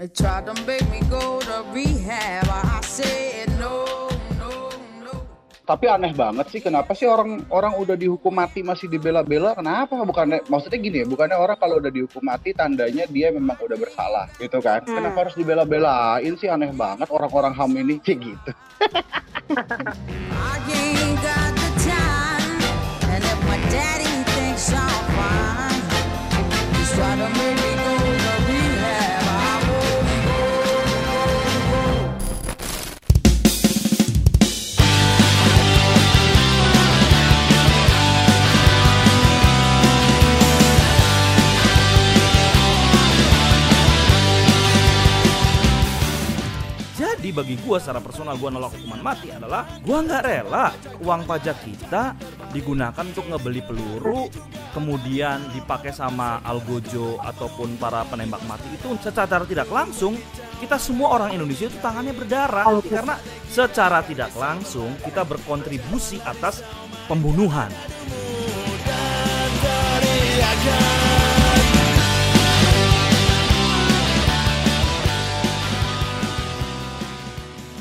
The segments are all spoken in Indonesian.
They tried to make me go to rehab. I said no, no, no. Tapi aneh banget sih, kenapa sih orang orang udah dihukum mati masih dibela-bela? Kenapa? Bukannya maksudnya gini ya, bukannya orang kalau udah dihukum mati tandanya dia memang udah bersalah, gitu kan? Hmm. Kenapa harus dibela-belain sih? Aneh banget orang-orang ham ini kayak gitu. Jadi bagi gua secara personal gua nolak hukuman mati adalah gua nggak rela uang pajak kita digunakan untuk ngebeli peluru kemudian dipakai sama algojo ataupun para penembak mati itu secara tidak langsung kita semua orang Indonesia itu tangannya berdarah karena secara tidak langsung kita berkontribusi atas pembunuhan.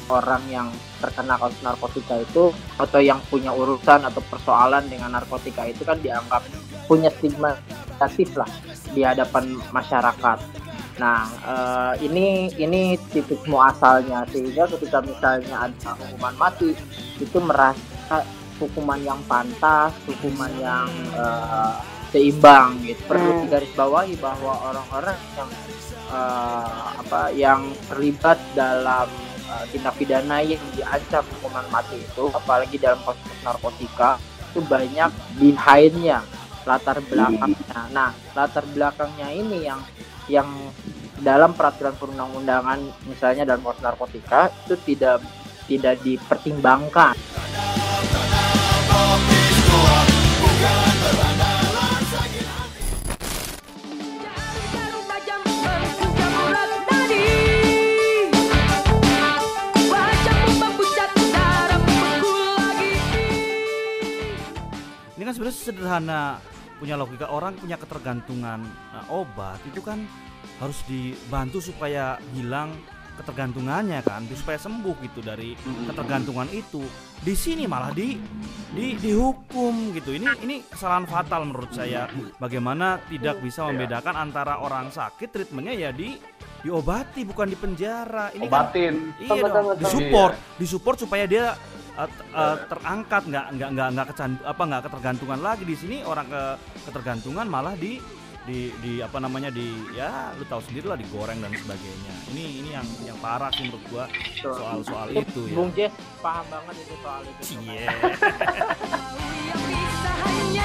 Orang yang terkena kasus narkotika itu atau yang punya urusan atau persoalan dengan narkotika itu kan dianggap punya stigma negatif lah di hadapan masyarakat. Nah eh, ini ini titik muasalnya sehingga ketika misalnya ada hukuman mati itu merasa hukuman yang pantas, hukuman yang eh, seimbang gitu. Perlu digarisbawahi bahwa orang-orang yang eh, apa yang terlibat dalam uh, tindak pidana yang diancam hukuman mati itu apalagi dalam kasus narkotika itu banyak behindnya latar belakangnya. Nah latar belakangnya ini yang yang dalam peraturan perundang-undangan misalnya dalam kasus narkotika itu tidak tidak dipertimbangkan sebenarnya sederhana punya logika orang punya ketergantungan nah, obat itu kan harus dibantu supaya hilang ketergantungannya kan supaya sembuh gitu dari ketergantungan itu. Di sini malah di di dihukum gitu. Ini ini kesalahan fatal menurut saya. Bagaimana tidak bisa membedakan antara orang sakit treatmentnya ya di diobati bukan di penjara. Ini kan Obatin. Iya Betul, dong, disupport, disupport supaya dia uh, uh, terangkat nggak nggak nggak nggak kecan- apa nggak ketergantungan lagi di sini orang ke ketergantungan malah di di di apa namanya di ya lu tahu sendiri lah digoreng dan sebagainya. Ini ini yang yang parah sih menurut gua soal soal itu ya. Bung Jess paham banget itu soal itu Cie.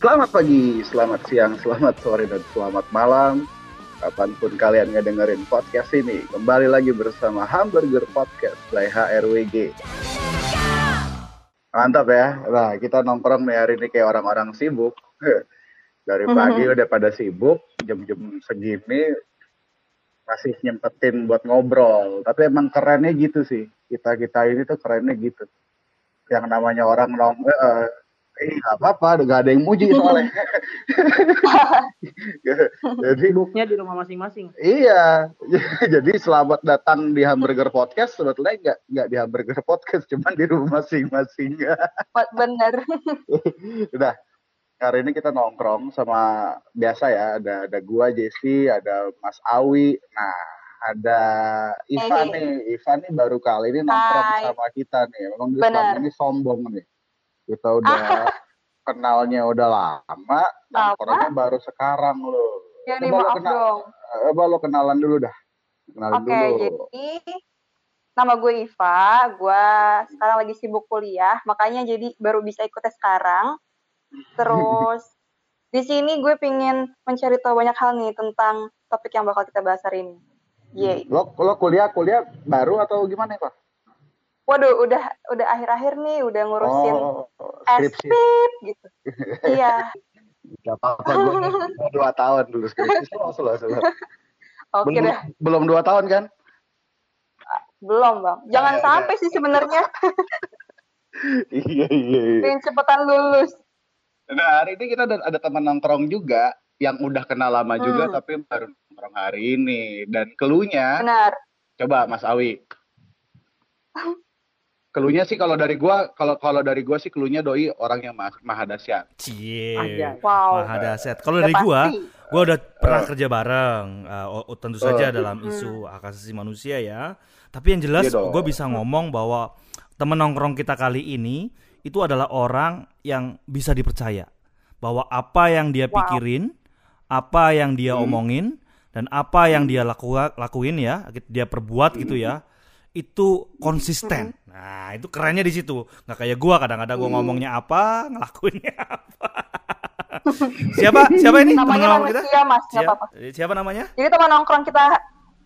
Selamat pagi, selamat siang, selamat sore, dan selamat malam. Kapan pun kalian ngedengerin podcast ini, kembali lagi bersama Hamburger Podcast by HRWG. Mantap ya. Nah, kita nongkrong nih hari ini kayak orang-orang sibuk. Dari pagi udah pada sibuk, jam-jam segini masih nyempetin buat ngobrol. Tapi emang kerennya gitu sih. Kita-kita ini tuh kerennya gitu. Yang namanya orang nong eh, eh nggak apa-apa, nggak ada yang muji soalnya. Jadi sibuknya di rumah masing-masing Iya, jadi selamat datang di Hamburger Podcast. Sebetulnya nggak nggak di Hamburger Podcast, cuman di rumah masing-masing. Bener. Udah, hari ini kita nongkrong sama biasa ya. Ada ada gua Jesse, ada Mas Awi. Nah, ada Ivan Hey. nih. Ivan nih baru kali ini nongkrong Hai. sama kita nih. Memang dia selama ini sombong nih. Kita udah kenalnya udah lama, nongkrongnya baru sekarang loh. Ya nih lo maaf kenal- dong. Coba lo kenalan dulu dah. Kenalan Oke, dulu. jadi nama gue Iva, gue sekarang lagi sibuk kuliah, makanya jadi baru bisa ikutnya sekarang. Terus Di sini gue pingin mencari tahu banyak hal nih tentang topik yang bakal kita bahas hari ini. Yeay. Lo lo kuliah kuliah baru atau gimana Pak? Waduh, udah udah akhir-akhir nih, udah ngurusin Oh, skripsi. SPIP gitu. iya. Gak apa-apa, gue dua tahun dulu skripsi. Slow, slow, slow. Oke belum, deh. belum dua tahun kan? Belum, Bang. Jangan Ya, sampai sih sebenarnya iya, iya, iya. cepetan lulus. Nah, hari ini kita ada, ada teman nongkrong juga yang udah kenal lama juga Hmm. tapi baru nongkrong hari ini. Dan keluhnya, Benar. coba Mas Awi. Keluhnya sih kalau dari gua, kalau kalau dari gua sih keluhnya doi orang yang ma- maha dahsyat. Cie. Wow. Maha dahsyat. Kalau Udah dari gua, gua udah pernah kerja bareng. Uh, oh, tentu saja Eh. dalam isu hak asasi manusia ya. Tapi yang jelas dong. gue bisa ngomong bahwa temen nongkrong kita kali ini itu adalah orang yang bisa dipercaya. Bahwa apa yang dia Wow. pikirin, apa yang dia Hmm. omongin, dan apa yang dia laku- lakuin ya, dia perbuat gitu ya, itu konsisten. Nah, itu kerennya di situ. Nggak kayak gua kadang-kadang gua ngomongnya apa, ngelakuinnya apa. siapa? Siapa ini? Namanya nongkrong kita? manusia, Mas. Nggak Siapa, apa-apa. siapa namanya? Jadi teman nongkrong kita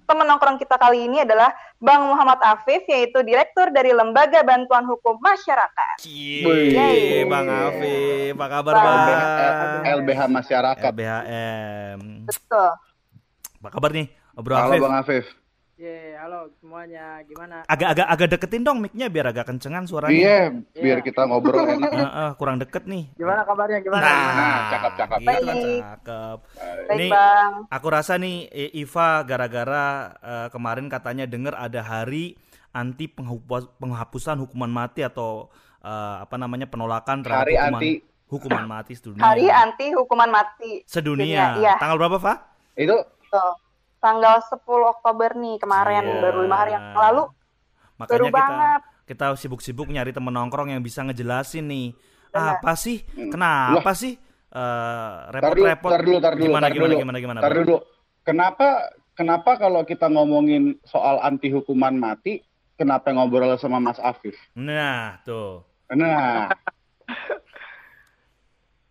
teman nongkrong kita kali ini adalah Bang Muhammad Afif yaitu Direktur dari Lembaga Bantuan Hukum Masyarakat. Cie, Yeay. Bang Afif, apa kabar Bang. Bang? LBH Masyarakat. LBHM. Betul. Apa kabar nih, Bro Halo Afif? Bang Afif. Ye, halo semuanya. Gimana? Agak-agak agak deketin dong mic-nya biar agak kencengan suaranya. Iya, biar Iya. kita ngobrol enak. Eh, eh, kurang deket nih. Gimana kabarnya? Gimana? Nah, cakep-cakep. Gitu, Baik. cakep. Baik, Ini Bang. aku rasa nih Iva gara-gara eh, kemarin katanya dengar ada hari anti penghapus- penghapusan hukuman mati atau eh, apa namanya penolakan terhadap Hari hukuman anti hukuman mati sedunia. Hari anti hukuman mati. sedunia. Iya. Tanggal berapa, Fa? itu. Tanggal 10 Oktober nih kemarin Iya. baru lima hari yang lalu Makanya Seru kita banget. kita sibuk-sibuk nyari temen nongkrong yang bisa ngejelasin nih. Benar. Apa sih? Hmm. Kenapa sih eh, tar dulu, repot-repot? tar dulu, tar dulu, Gimana tar gimana dulu. gimana gimana? Tar Bang? dulu. Kenapa kenapa kalau kita ngomongin soal anti hukuman mati, kenapa ngobrol sama Mas Afif? Nah, tuh. Nah,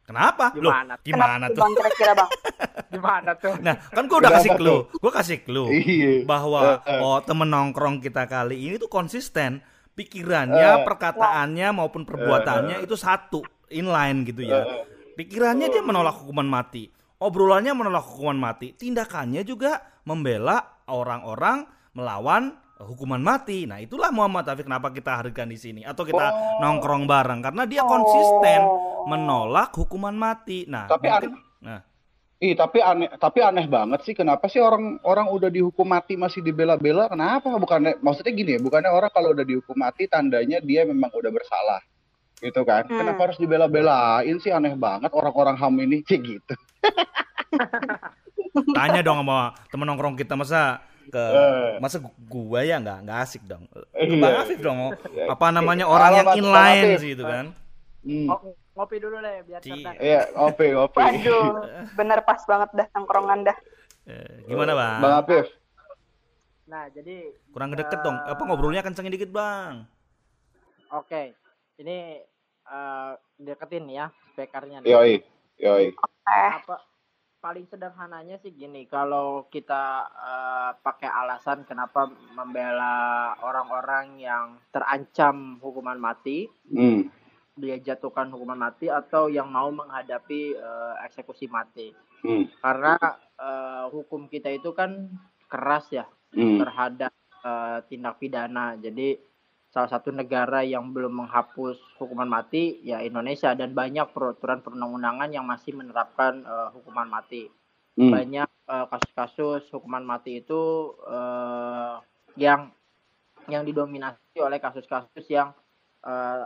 Kenapa? Loh, Gimana? gimana kenapa tuh? Bang kira-kira Bang? Gimana tuh? Nah, kan gua udah kasih clue. Gua kasih clue iya. bahwa Eh, eh. oh temen nongkrong kita kali ini tuh konsisten pikirannya, Eh. perkataannya maupun perbuatannya itu satu, inline gitu ya. Pikirannya dia menolak hukuman mati, obrolannya menolak hukuman mati, tindakannya juga membela orang-orang melawan hukuman mati. Nah, itulah Muhammad Taufik kenapa kita hadirkan di sini atau kita Oh. nongkrong bareng karena dia konsisten Oh. menolak hukuman mati. Nah, Tapi mungkin- nah, Ih, tapi aneh, tapi aneh banget sih. Kenapa sih orang orang udah dihukum mati masih dibela-bela? Kenapa? Bukannya, maksudnya gini ya, bukannya orang kalau udah dihukum mati tandanya dia memang udah bersalah, gitu kan? Hmm. Kenapa harus dibela-belain sih? Aneh banget orang-orang ham ini, Cih, gitu. tanya dong sama temen nongkrong kita masa ke Eh. masa gu- gua ya nggak nggak asik dong. Ke Iya. Bang Afif dong. Apa namanya orang Halo, yang inline sih itu kan. Hmm. Ngo- Ngopi dulu lah biar Ci- cerdas. Iya, oke, oke. Waduh, bener pas banget dah tongkrongan dah. Eh, gimana bang? Bang Afif. Nah, jadi Kurang deket dong. Apa ngobrolnya kencengin dikit bang? oke. Ini eh, deketin ya speakernya nih. Yoi, yoi. Eh, apa paling sederhananya sih gini kalau kita eh, pakai alasan kenapa membela orang-orang yang terancam hukuman mati Hmm. dia jatuhkan hukuman mati atau yang mau menghadapi eh, eksekusi mati Hmm. karena eh, hukum kita itu kan keras ya Hmm. terhadap eh, tindak pidana jadi salah satu negara yang belum menghapus hukuman mati ya Indonesia dan banyak peraturan perundang-undangan yang masih menerapkan eh, hukuman mati Hmm. banyak eh, kasus-kasus hukuman mati itu eh, yang yang didominasi oleh kasus-kasus yang eh,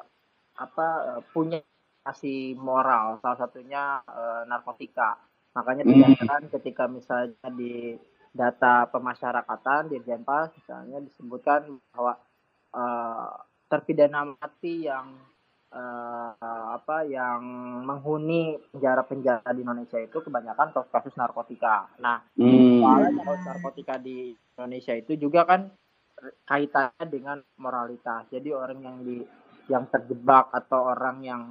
apa punya kasih moral salah satunya eh, narkotika makanya Hmm. tidak heran ketika misalnya di data pemasyarakatan di Jenpas misalnya disebutkan bahwa eh, terpidana mati yang eh, apa yang menghuni penjara-penjara di Indonesia itu kebanyakan kasus-kasus narkotika. Nah, Hmm. soalnya kasus narkotika di Indonesia itu juga kan kaitannya dengan moralitas. Jadi orang yang di yang terjebak atau orang yang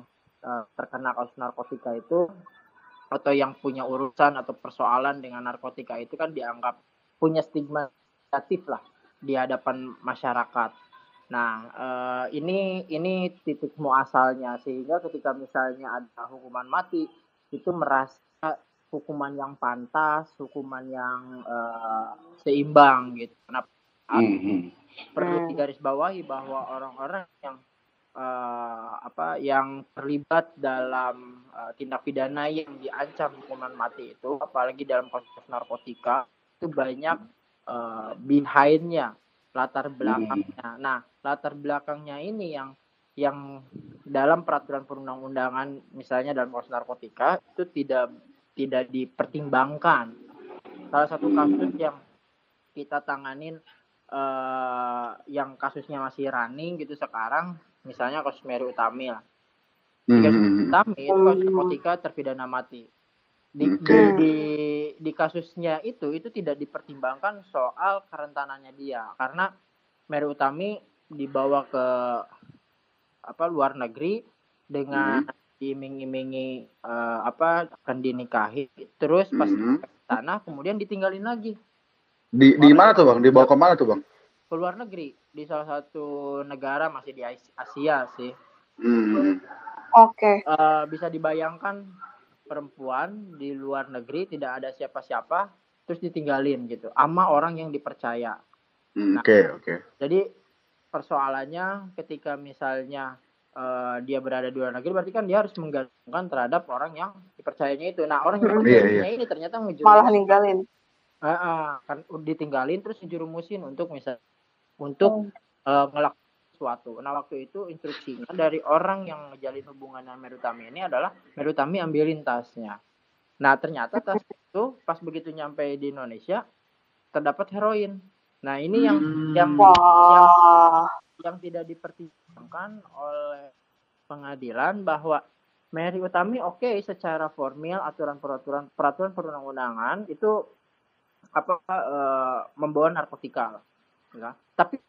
eh, terkena kasus narkotika itu atau yang punya urusan atau persoalan dengan narkotika itu kan dianggap punya stigma negatif lah di hadapan masyarakat. Nah, eh, ini ini titik muasalnya sehingga ketika misalnya ada hukuman mati itu merasa hukuman yang pantas, hukuman yang eh, seimbang gitu. Kenapa? Mhm. perlu Hmm. digarisbawahi bahwa orang-orang yang eh, apa yang terlibat dalam eh, tindak pidana yang diancam hukuman mati itu apalagi dalam kasus narkotika itu banyak eh, behind-nya latar belakangnya. Nah, latar belakangnya ini yang yang dalam peraturan perundang-undangan misalnya dalam kasus narkotika itu tidak tidak dipertimbangkan. Salah satu kasus yang kita tanganin eh yang kasusnya masih running gitu sekarang misalnya kasus Mary Utami lah. Kasus Mhm. Utami itu kasus narkotika terpidana mati. Di, Oke. di, di di kasusnya itu itu tidak dipertimbangkan soal kerentanannya dia karena Mary Utami dibawa ke apa luar negeri dengan diiming-imingi eh, apa akan dinikahi terus pas Mhm. ke sana kemudian ditinggalin lagi Di di mana tuh bang? Dibawa ke mana tuh bang? ke luar negeri di salah satu negara masih di As- Asia sih Hmm. Oke. Eh, bisa dibayangkan perempuan di luar negeri tidak ada siapa-siapa terus ditinggalin gitu ama orang yang dipercaya Hmm, Oke oke. jadi persoalannya ketika misalnya eh, dia berada di luar negeri berarti kan dia harus menggantungkan terhadap orang yang dipercayanya itu nah orang yang Iya, dipercayanya iya. ini ternyata Malah ninggalin. Eh, eh, kan ditinggalin terus dijurumusin untuk misal untuk eh, ngelakuin sesuatu. Nah waktu itu instruksinya dari orang yang ngejalin hubungan dengan Merutami ini adalah Merutami ambilin tasnya. Nah ternyata tas itu pas begitu nyampe di Indonesia terdapat heroin. Nah ini yang yang Wah. yang tidak dipertimbangkan oleh pengadilan bahwa Mary Utami oke secara formil aturan peraturan peraturan perundang-undangan itu apa eh, membawa narkotika ya. tapi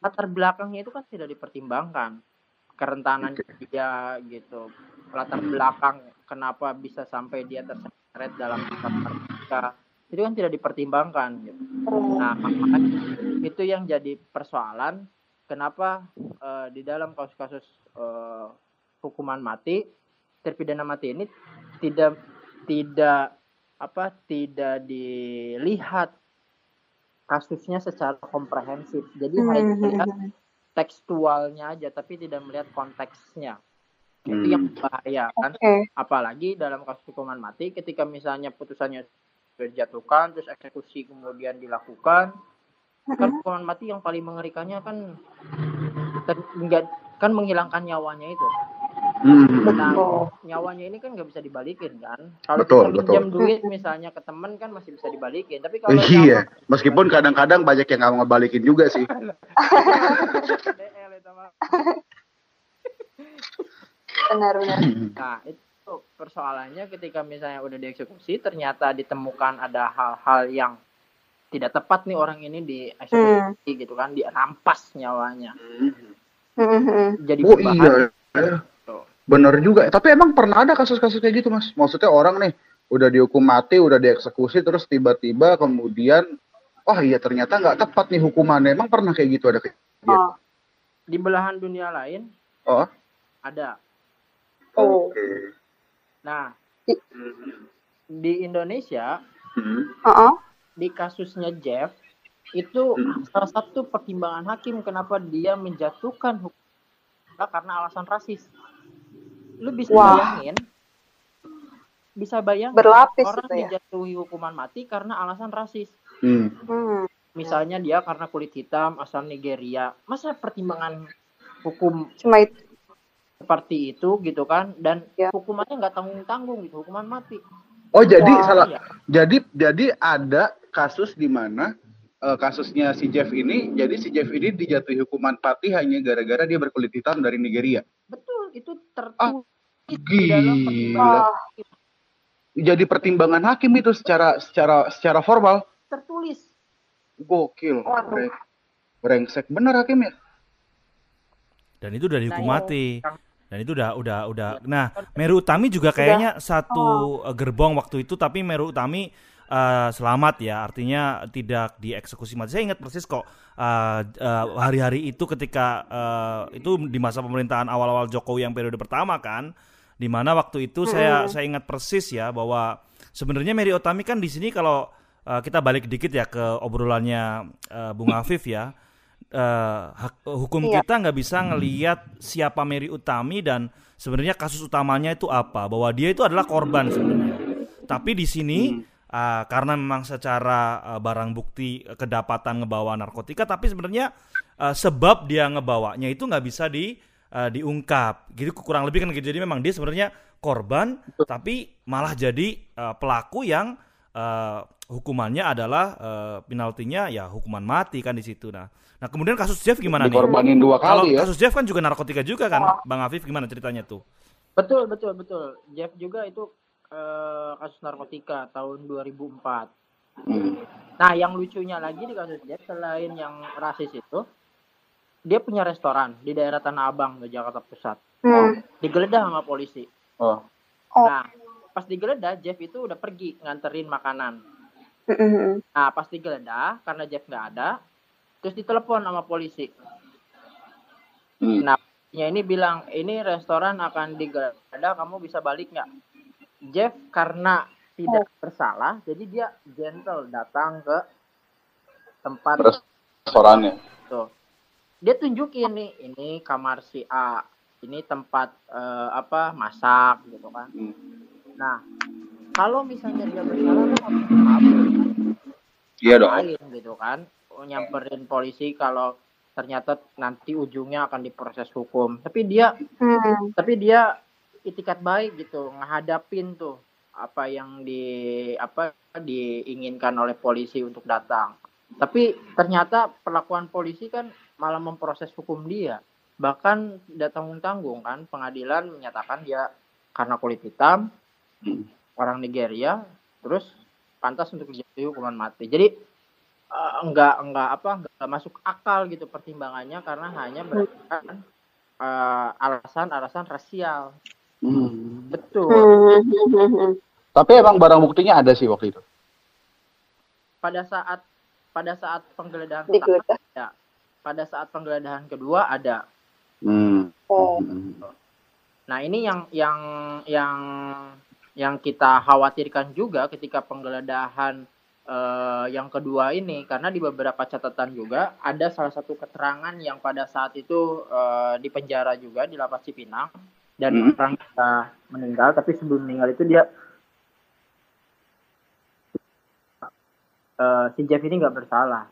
latar belakangnya itu kan tidak dipertimbangkan. Kerentanan dia gitu. Latar belakang kenapa bisa sampai dia terseret dalam narkotika itu kan tidak dipertimbangkan gitu. Nah, makanya itu yang jadi persoalan kenapa eh, di dalam kasus-kasus eh, hukuman mati terpidana mati ini tidak tidak apa tidak dilihat kasusnya secara komprehensif. Jadi hanya melihat tekstualnya aja tapi tidak melihat konteksnya. Itu yang bahaya kan Oke. apalagi dalam kasus hukuman mati ketika misalnya putusannya dijatuhkan terus eksekusi kemudian dilakukan kan hukuman mati yang paling mengerikannya kan ter- enggak kan menghilangkan nyawanya itu Hmm. nah Betul. nyawanya ini kan nggak bisa dibalikin kan kalau Betul, kita pinjam betul. duit misalnya ke teman kan masih bisa dibalikin tapi kalau Iya. nyawa- Meskipun kadang-kadang banyak yang nggak mau ngebalikin juga sih. Mah. Benar-benar. Nah, itu persoalannya ketika misalnya udah dieksekusi ternyata ditemukan ada hal-hal yang tidak tepat nih orang ini dieksekusi gitu kan, dirampas nyawanya. Mhm. Jadi Oh berbahaya. iya. Bener juga. Tapi emang pernah ada kasus-kasus kayak gitu mas? Maksudnya orang nih udah dihukum mati, udah dieksekusi, terus tiba-tiba kemudian, wah iya ternyata nggak tepat nih hukumannya. Emang pernah kayak gitu ada kayak Oh. Di belahan dunia lain Oh. ada. Oh. Oke. Nah, di Indonesia Hmm. Heeh. di kasusnya Jeff itu salah satu pertimbangan hakim kenapa dia menjatuhkan hukum karena alasan rasis. Lu bisa Wah. bayangin bisa bayangin Berlapis orang ya. dijatuhi hukuman mati karena alasan rasis. Hmm. Hmm. Misalnya dia karena kulit hitam asal Nigeria. Masa pertimbangan hukum Cuma itu. seperti itu gitu kan dan Ya. hukumannya nggak tanggung-tanggung gitu, hukuman mati. Oh jadi Wah. salah. Iya. Jadi jadi ada kasus di mana eh, kasusnya si Jeff ini, jadi si Jeff ini dijatuhi hukuman mati hanya gara-gara dia berkulit hitam dari Nigeria. Betul, itu Ah, tertulis di dalam pertimbangan Wah. Jadi pertimbangan hakim itu secara secara secara formal. tertulis. Gokil. Waduh. Breng- Brengsek bener hakim ya. Dan itu dari Nah, hukum yang- mati. Dan itu udah udah udah. Nah, Meru Utami juga kayaknya satu eh, gerbong waktu itu, tapi Meru Utami eh, selamat ya, artinya tidak dieksekusi mati. Saya ingat persis kok eh, eh, hari-hari itu ketika eh, itu di masa pemerintahan awal-awal Jokowi yang periode pertama kan, di mana waktu itu saya saya ingat persis ya bahwa sebenarnya Mary Utami kan di sini kalau eh, kita balik dikit ya ke obrolannya eh, Bung Afif ya hak- hukum Iya. kita nggak bisa ngelihat siapa Mary Utami dan sebenarnya kasus utamanya itu apa. Bahwa dia itu adalah korban sebenarnya. Tapi di sini eh, karena memang secara eh, barang bukti eh, kedapatan ngebawa narkotika tapi sebenarnya eh, sebab dia ngebawanya itu nggak bisa di eh, diungkap. Gitu kurang lebih kan gitu. Jadi memang dia sebenarnya korban tapi malah jadi eh, pelaku yang eh, hukumannya adalah eh, penaltinya ya hukuman mati kan di situ. Nah nah kemudian kasus Jeff gimana nih? Dikorbanin dua kalau kali ya. kasus Jeff kan juga narkotika juga kan Bang Afif gimana ceritanya tuh? Betul, betul, betul. Jeff juga itu eh, kasus narkotika tahun 2004. Hmm. Nah, yang lucunya lagi di kasus Jeff selain yang rasis itu, dia punya restoran di daerah Tanah Abang di Jakarta Pusat. Hmm. Digeledah sama polisi. Oh. Oh. Nah, pas digeledah Jeff itu udah pergi nganterin makanan. Mm-mm. Nah, pas digeledah karena Jeff nggak ada, terus ditelepon sama polisi. Hmm. Nah, ya ini bilang ini restoran akan digeledah, kamu bisa balik nggak? Jeff karena tidak bersalah, jadi dia gentle datang ke tempat Restorannya. tuh. Dia tunjukin nih, ini kamar si A, ini tempat eh, apa masak gitu kan. Hmm. Nah, kalau misalnya dia bersalah, kan harus. Iya dong. lain gitu kan nyamperin polisi kalau ternyata nanti ujungnya akan diproses hukum tapi dia Hmm. tapi dia itikat baik gitu ngehadapin tuh apa yang di apa diinginkan oleh polisi untuk datang. Tapi ternyata perlakuan polisi kan malah memproses hukum dia. Bahkan tidak tanggung tanggung kan pengadilan menyatakan dia karena kulit hitam orang Nigeria terus pantas untuk dijatuhi hukuman mati. Jadi eh, enggak enggak apa enggak masuk akal gitu pertimbangannya karena hanya berdasarkan eh, alasan-alasan rasial Hmm. betul Hmm. Tapi emang barang buktinya ada sih waktu itu. pada saat pada saat penggeledahan pertama ada pada saat penggeledahan kedua ada Hmm. Oh. Nah ini yang yang yang yang kita khawatirkan juga ketika penggeledahan eh, yang kedua ini karena di beberapa catatan juga ada salah satu keterangan yang pada saat itu eh, di penjara juga di lapas Cipinang dan Hmm. orang kita meninggal tapi sebelum meninggal itu dia eh, si Jeff ini nggak bersalah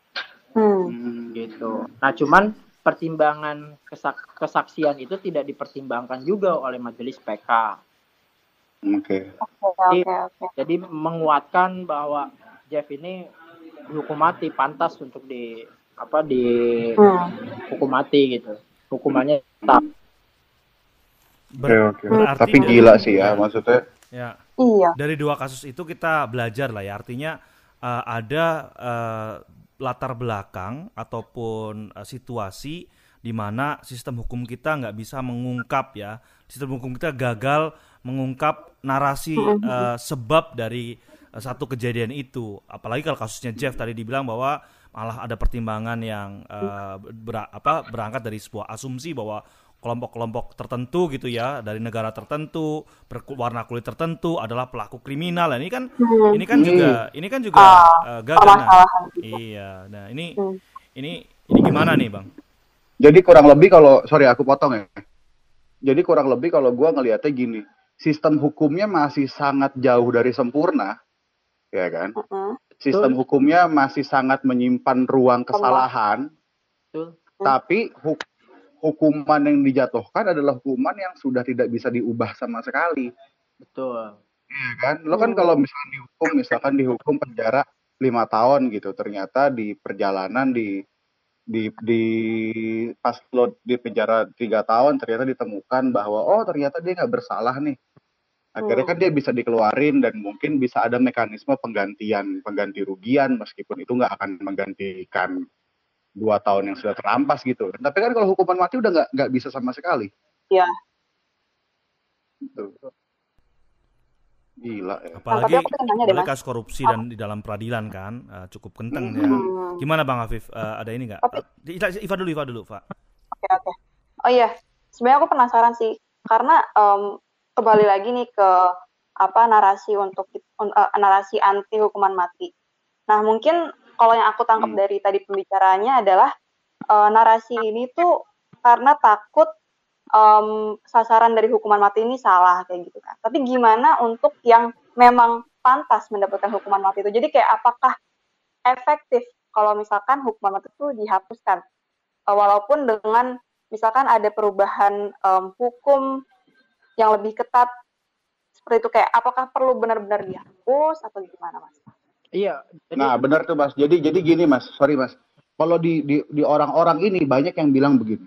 Hmm. gitu. Nah, cuman pertimbangan kesak- kesaksian itu tidak dipertimbangkan juga oleh majelis PK. Oke. Oke, oke, oke. Jadi menguatkan bahwa Jeff ini hukum mati pantas untuk di apa di Hmm. hukum mati gitu. Hukumannya tetap. Oke, oke. berarti Tapi dari- gila sih ya maksudnya. ya Iya. dari dua kasus itu kita belajar lah ya artinya eh, ada eh, latar belakang ataupun eh, situasi di mana sistem hukum kita nggak bisa mengungkap ya sistem hukum kita gagal mengungkap narasi eh, sebab dari eh, satu kejadian itu apalagi kalau kasusnya Jeff tadi dibilang bahwa malah ada pertimbangan yang eh, ber- apa berangkat dari sebuah asumsi bahwa kelompok-kelompok tertentu gitu ya dari negara tertentu berwarna kulit tertentu adalah pelaku kriminal Nah, ini kan Hmm. ini kan juga ini kan juga eh, gagal nah. Iya nah ini Hmm. ini ini gimana nih bang Jadi kurang lebih kalau sorry aku potong ya. Jadi kurang lebih kalau gua ngelihatnya gini, sistem hukumnya masih sangat jauh dari sempurna, ya kan? Mm-mm. Sistem hukumnya masih sangat menyimpan ruang kesalahan, Betul. tapi hu- hukuman yang dijatuhkan adalah hukuman yang sudah tidak bisa diubah sama sekali. Betul. Iya kan? Lo kan kalau misalkan dihukum, misalkan dihukum penjara lima tahun gitu, ternyata di perjalanan di di di pas lo di penjara tiga tahun ternyata ditemukan bahwa oh ternyata dia nggak bersalah nih. Akhirnya kan dia bisa dikeluarin dan mungkin bisa ada mekanisme penggantian pengganti rugian meskipun itu nggak akan menggantikan dua tahun yang sudah terampas gitu. Tapi kan kalau hukuman mati udah nggak nggak bisa sama sekali. Iya. Tuh. Gila ya. Apalagi Mas. kasus korupsi dan di dalam peradilan kan eh, cukup kenceng ya. Hmm. Gimana Bang Afif? Eh, ada ini nggak? Eh, Iva- dulu, Iva dulu, Pak. Oke oke. Oh iya, sebenarnya aku penasaran sih karena em, kembali lagi nih ke apa narasi untuk un- eh, narasi anti hukuman mati. Nah mungkin kalau yang aku tangkap Hmm. dari tadi pembicaranya adalah eh, narasi ini tuh karena takut em, sasaran dari hukuman mati ini salah kayak gitu kan. Tapi gimana untuk yang memang pantas mendapatkan hukuman mati itu? Jadi kayak apakah efektif kalau misalkan hukuman mati itu dihapuskan? Eh, walaupun dengan misalkan ada perubahan em, hukum yang lebih ketat seperti itu kayak apakah perlu benar-benar dihapus atau gimana mas? Iya, jadi Nah, benar tuh Mas. Jadi jadi gini Mas, sorry Mas. Kalau di di di orang-orang ini banyak yang bilang begini.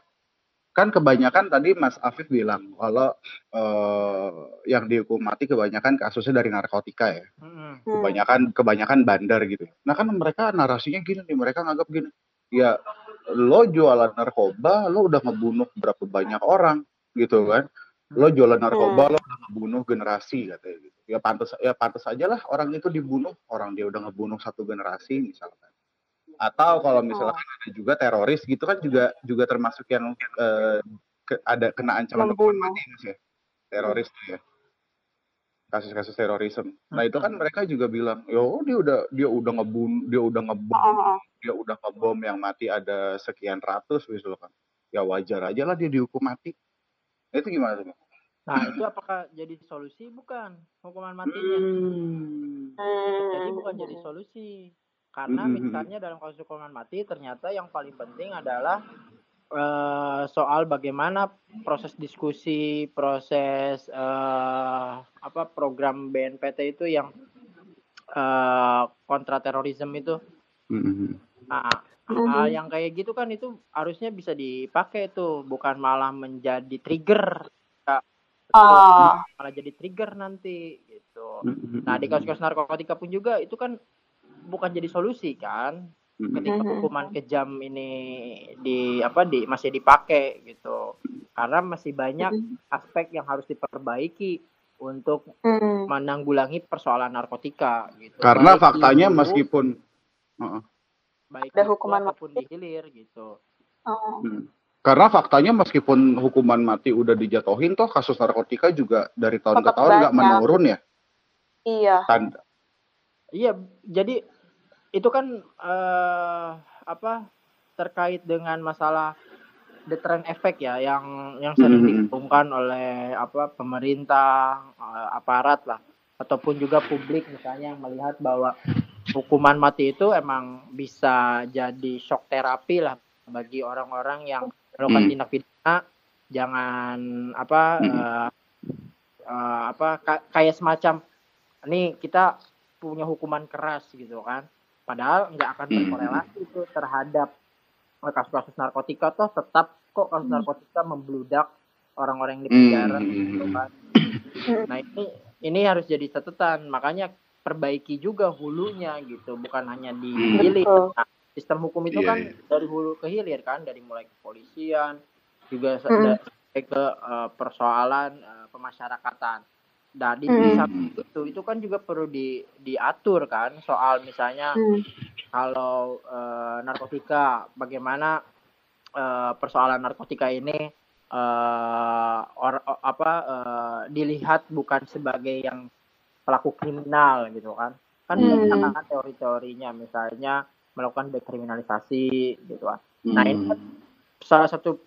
Kan kebanyakan tadi Mas Afif bilang kalau eh, yang dihukum mati kebanyakan kasusnya dari narkotika ya. Hmm. Kebanyakan kebanyakan bandar gitu. Nah, kan mereka narasinya gini nih, mereka nganggap gini. Ya lo jualan narkoba, lo udah ngebunuh berapa banyak orang gitu kan. Lo jualan narkoba, lo udah ngebunuh generasi katanya gitu. Ya pantas ya pantas aja lah orang itu dibunuh, orang dia udah ngebunuh satu generasi misalkan. Atau kalau misalkan ada juga teroris gitu kan juga juga termasuk yang eh, ke- ada kena ancaman hukuman mati ya. Teroris ya. Kasus-kasus terorisme. Nah, itu kan mereka juga bilang, "Yo, dia udah dia udah ngebunuh, dia udah ngebom, Oh, oh, oh. dia udah ngebom yang mati ada sekian ratus gitu kan." Ya wajar aja lah dia dihukum mati. Nah, Itu gimana tuh? Nah, itu apakah jadi solusi? Bukan. Hukuman matinya. Hmm. Jadi Hmm. bukan jadi solusi. Karena Mm-mm. misalnya dalam kasus hukuman mati ternyata yang paling penting adalah eh, soal bagaimana proses diskusi, proses eh, apa program BNPT itu yang eh, kontra terorisme itu. Hmm. Nah. Hal yang kayak gitu kan itu harusnya bisa dipakai tuh, bukan malah menjadi trigger. Oh. Malah jadi trigger nanti gitu. Hmm. Nah, di kasus-kasus narkotika pun juga itu kan bukan jadi solusi kan. Ketika hukuman kejam ini di apa di masih dipakai gitu. Karena masih banyak aspek yang harus diperbaiki untuk Hmm. menanggulangi persoalan narkotika gitu. Karena Baik faktanya hulu, meskipun Heeh. Baik Ada hukuman ataupun mati. di hilir gitu. Oh. Hmm. Karena faktanya meskipun hukuman mati udah dijatuhin toh kasus narkotika juga dari tahun ke Tetap tahun nggak menurun ya. Iya. Tanda. Iya, jadi itu kan eh, apa terkait dengan masalah deterrent effect ya yang yang sering Mhm. diumumkan oleh apa pemerintah, eh, aparat lah ataupun juga publik misalnya yang melihat bahwa hukuman mati itu emang bisa jadi shock terapi lah bagi orang-orang yang melakukan Hmm. tindak pidana jangan apa Hmm. eh, eh, apa ka- kayak semacam ini kita punya hukuman keras gitu kan padahal nggak akan Hmm. berkorelasi itu terhadap kasus-kasus narkotika toh tetap kok kasus Hmm. narkotika membludak orang-orang yang di penjara Hmm. gitu kan nah ini ini harus jadi catatan makanya perbaiki juga hulunya gitu bukan hanya di Hmm. hilir. Nah, sistem hukum itu Iya, kan iya. dari hulu ke hilir kan dari mulai kepolisian juga sampai ke eh, persoalan eh, pemasyarakatan Nah, di, samping itu, itu kan juga perlu di, diatur kan soal misalnya Hmm. kalau eh, narkotika, bagaimana eh, persoalan narkotika ini eh, or- o- apa eh, dilihat bukan sebagai yang pelaku kriminal gitu kan? Kan Hmm. banyak kan teori-teorinya, misalnya melakukan dekriminalisasi gitu kan. Nah, ini kan Hmm. salah satu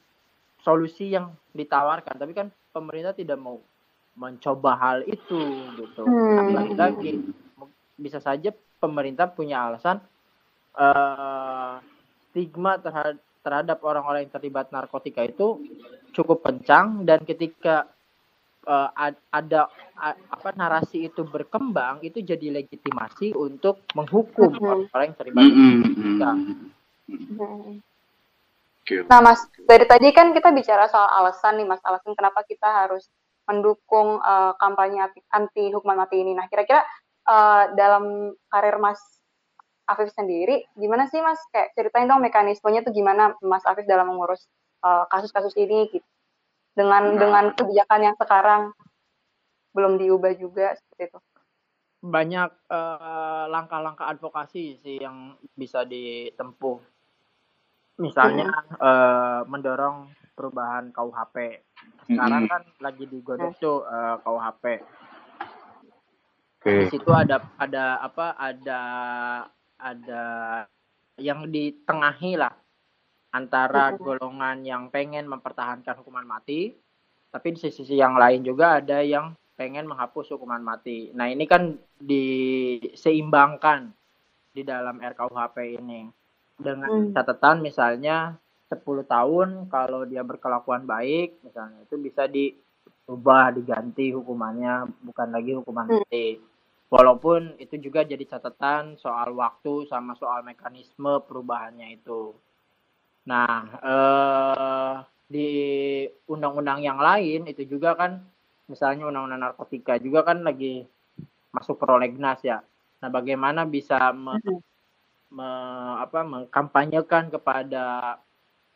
solusi yang ditawarkan, tapi kan pemerintah tidak mau mencoba hal itu gitu. Hmm. Lagi-lagi bisa saja pemerintah punya alasan eh stigma terhadap terhadap orang-orang yang terlibat narkotika itu cukup kencang dan ketika eh, ad- ada a- apa narasi itu berkembang itu jadi legitimasi untuk menghukum orang-orang yang terlibat Hmm. narkotika. Hmm. Nah, Mas, dari tadi kan kita bicara soal alasan nih, Mas, alasan kenapa kita harus mendukung eh, kampanye anti, anti hukuman mati ini. Nah, kira-kira eh, dalam karir Mas Afif sendiri, gimana sih, Mas? Kayak ceritain dong mekanismenya tuh gimana Mas Afif dalam mengurus eh, kasus-kasus ini gitu. Dengan Nah. dengan kebijakan yang sekarang. belum diubah juga seperti itu. banyak eh, langkah-langkah advokasi sih yang bisa ditempuh. Misalnya eh, mendorong perubahan KUHP. Sekarang Mm-mm. kan lagi digodok tuh eh, KUHP. Oke. Di situ ada ada apa? Ada ada yang ditengahi lah antara golongan yang pengen mempertahankan hukuman mati, tapi di sisi yang lain juga ada yang pengen menghapus hukuman mati. Nah ini kan diseimbangkan di dalam RKUHP ini dengan Hmm. catatan misalnya 10 tahun kalau dia berkelakuan baik misalnya itu bisa diubah diganti hukumannya bukan lagi hukuman Hmm. mati. Walaupun itu juga jadi catatan soal waktu sama soal mekanisme perubahannya itu. Nah, eh, di undang-undang yang lain itu juga kan misalnya undang-undang narkotika juga kan lagi masuk prolegnas ya. Nah, bagaimana bisa me- me- apa, mengkampanyekan kepada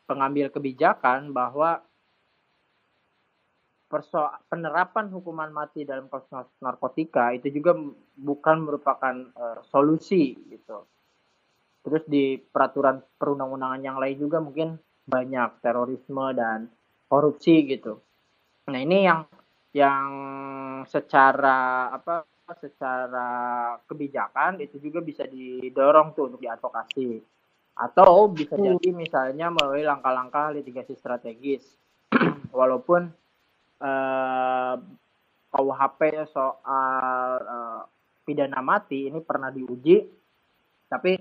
pengambil kebijakan bahwa perso penerapan hukuman mati dalam kasus nar- narkotika itu juga bukan merupakan eh, solusi gitu. Terus di peraturan perundang-undangan yang lain juga mungkin banyak terorisme dan korupsi gitu. Nah, ini yang yang secara apa secara kebijakan itu juga bisa didorong tuh untuk diadvokasi atau bisa Hmm. jadi misalnya melalui langkah-langkah litigasi strategis walaupun eh, KUHP soal eh, pidana mati ini pernah diuji tapi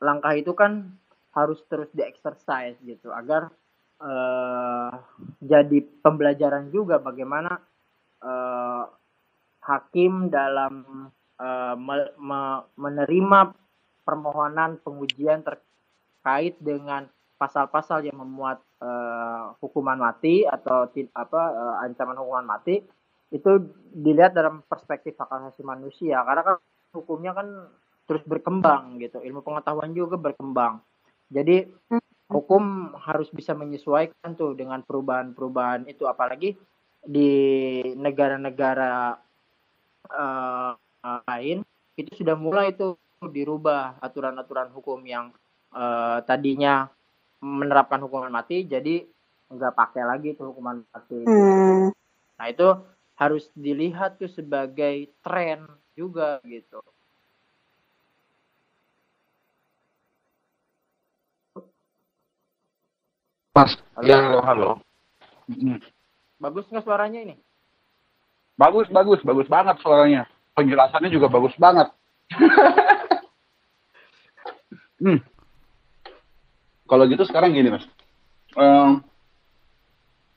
langkah itu kan harus terus dieksersis gitu agar eh, jadi pembelajaran juga bagaimana eh, hakim dalam eh, me- me- menerima permohonan pengujian terkait dengan pasal-pasal yang memuat eh, hukuman mati atau apa eh, ancaman hukuman mati itu dilihat dalam perspektif hak asasi manusia. Karena kan hukumnya kan terus berkembang gitu ilmu pengetahuan juga berkembang jadi hukum harus bisa menyesuaikan tuh dengan perubahan-perubahan itu apalagi di negara-negara eh, lain itu sudah mulai tuh dirubah aturan-aturan hukum yang eh, tadinya menerapkan hukuman mati jadi nggak pakai lagi tuh hukuman mati. Hmm. Nah itu harus dilihat tuh sebagai tren juga gitu. Mas, Halo. ya halo halo. Bagus nggak suaranya ini? Bagus bagus bagus banget suaranya. Penjelasannya juga bagus banget. hmm. Kalau gitu sekarang gini mas. Em,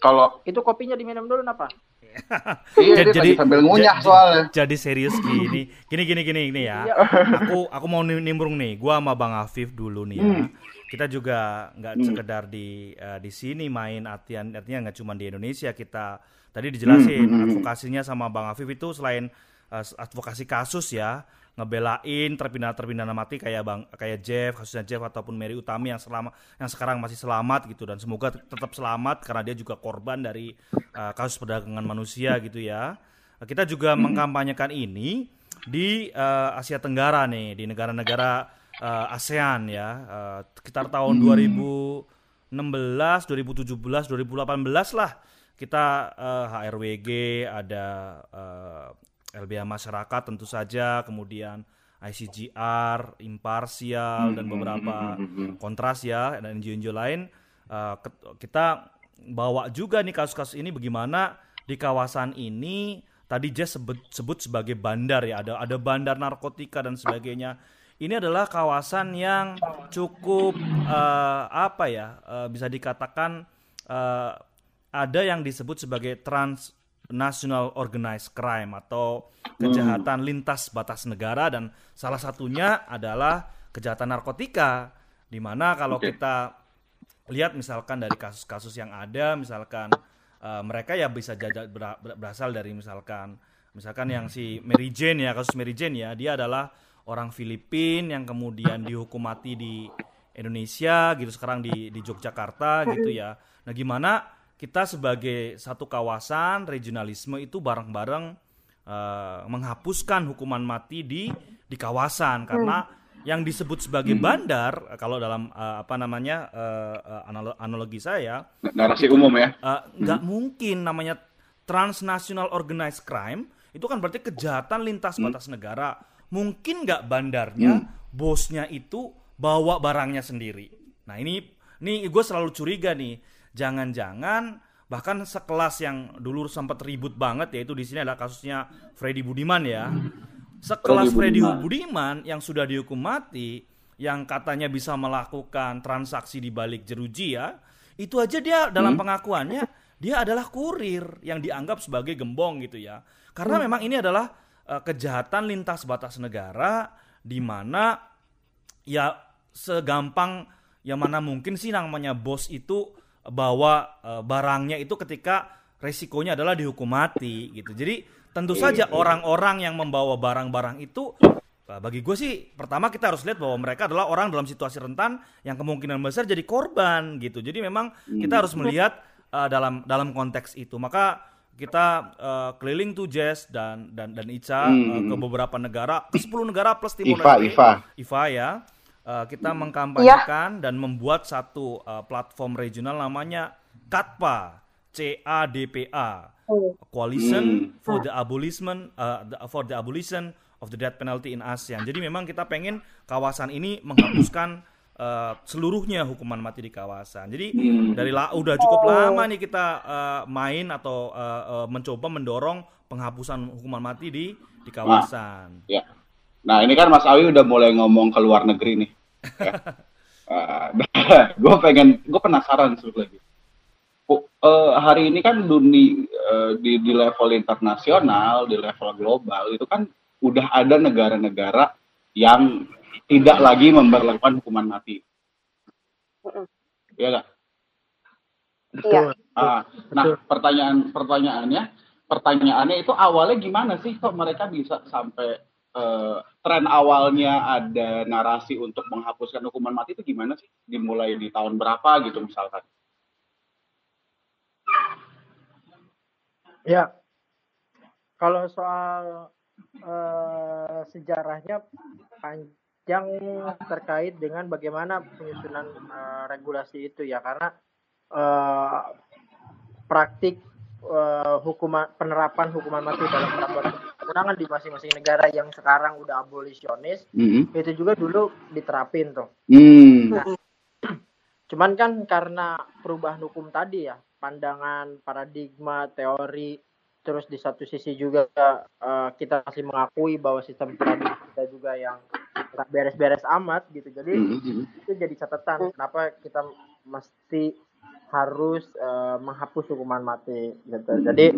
kalau Itu kopinya diminum dulu apa? iya dia lagi sambil ngunyah soalnya. Jadi serius gini. Gini gini gini ini ya. Iya. Aku aku mau nim- nimbrung nih. Gua sama Bang Afif dulu nih ya. Hmm. Kita juga nggak Hmm. sekedar di eh, di sini main artian artinya nggak cuma di Indonesia kita tadi dijelasin Hmm, hmm, hmm. advokasinya sama Bang Afif itu selain eh, advokasi kasus ya ngebelain terpidana terpidana mati kayak bang kayak Jeff kasusnya Jeff ataupun Mary Utami yang selama yang sekarang masih selamat gitu dan semoga tetap selamat karena dia juga korban dari eh, kasus perdagangan manusia gitu ya kita juga mengkampanyekan ini di eh, Asia Tenggara nih di negara-negara eh, ASEAN ya eh, sekitar tahun 2016 2017 2018 lah kita eh, HRWG ada eh, LBH masyarakat tentu saja kemudian ICGR imparsial dan beberapa kontras ya dan NGO-NGO lain. Ket- kita bawa juga nih kasus-kasus ini bagaimana di kawasan ini tadi Jess sebut, sebut sebagai bandar ya ada ada bandar narkotika dan sebagainya ini adalah kawasan yang cukup eh, apa ya eh, bisa dikatakan eh, ada yang disebut sebagai transnational organized crime atau kejahatan lintas batas negara dan salah satunya adalah kejahatan narkotika di mana kalau Oke. kita lihat misalkan dari kasus-kasus yang ada misalkan eh, mereka ya bisa jaja- bera- ber- berasal dari misalkan misalkan yang si Mary Jane ya kasus Mary Jane ya dia adalah orang Filipin yang kemudian dihukum mati di Indonesia gitu sekarang di di Yogyakarta gitu ya. Nah gimana kita sebagai satu kawasan regionalisme itu bareng-bareng eh, menghapuskan hukuman mati di di kawasan. Karena yang disebut sebagai bandar eh, kalau dalam eh, apa namanya analo- analogi saya Narasi umum ya. nggak mungkin namanya transnational organized crime itu kan berarti kejahatan lintas batas negara mungkin nggak bandarnya bosnya itu bawa barangnya sendiri. Nah ini ini gue selalu curiga nih. Jangan-jangan bahkan sekelas yang dulu sempat ribut banget yaitu di sini ada kasusnya Freddy Budiman ya. Sekelas Freddy Freddy Budiman. Budiman yang sudah dihukum mati yang katanya bisa melakukan transaksi di balik jeruji ya itu aja dia dalam pengakuannya dia adalah kurir yang dianggap sebagai gembong gitu ya. Karena memang ini adalah eh, kejahatan lintas batas negara di mana ya segampang yang mana mungkin sih namanya bos itu bawa eh, barangnya itu ketika resikonya adalah dihukum mati gitu. Jadi tentu saja orang-orang yang membawa barang-barang itu eh, bagi gue sih pertama kita harus lihat bahwa mereka adalah orang dalam situasi rentan yang kemungkinan besar jadi korban gitu. Jadi memang kita harus melihat eh, dalam dalam konteks itu. Maka kita eh, keliling tuh Jess dan dan dan Ica eh, ke beberapa negara, ke 10 negara plus Timor Iva, Leste. Iva. IVA ya. Eh, kita mengkampanyekan dan membuat satu eh, platform regional namanya CADPA, C-A-D-P-A, Coalition for the Abolition eh, the- for the Abolition of the Death Penalty in ASEAN. Jadi memang kita pengen kawasan ini menghapuskan eh, seluruhnya hukuman mati di kawasan. Jadi dari la- udah cukup lama nih kita eh, main atau eh, eh, mencoba mendorong penghapusan hukuman mati di di kawasan. Ya. Nah ini kan Mas Awi udah mulai ngomong ke luar negeri nih. gue pengen, gue penasaran sebetulnya. Oh, eh, hari ini kan dunia eh, di, di level internasional, di level global itu kan udah ada negara-negara yang tidak lagi memberlakukan hukuman mati. Iya nggak? Iya. Ah, nah, pertanyaan pertanyaannya, pertanyaannya itu awalnya gimana sih kok mereka bisa sampai eh, tren awalnya ada narasi untuk menghapuskan hukuman mati itu gimana sih? Dimulai di tahun berapa gitu misalkan? Ya, kalau soal eh, sejarahnya panjang terkait dengan bagaimana penyusunan eh, regulasi itu ya, karena eh, praktik eh, hukuman penerapan hukuman mati dalam peraturan perundangan di masing-masing negara yang sekarang udah abolisionis Mhm. itu juga dulu diterapin tuh. Hmm. Cuman kan karena perubahan hukum tadi ya, pandangan, paradigma, teori, terus di satu sisi juga eh, kita masih mengakui bahwa sistem peradilan kita juga yang nggak beres-beres amat gitu. Jadi Mhm. itu jadi catatan kenapa kita mesti harus eh, menghapus hukuman mati gitu. Jadi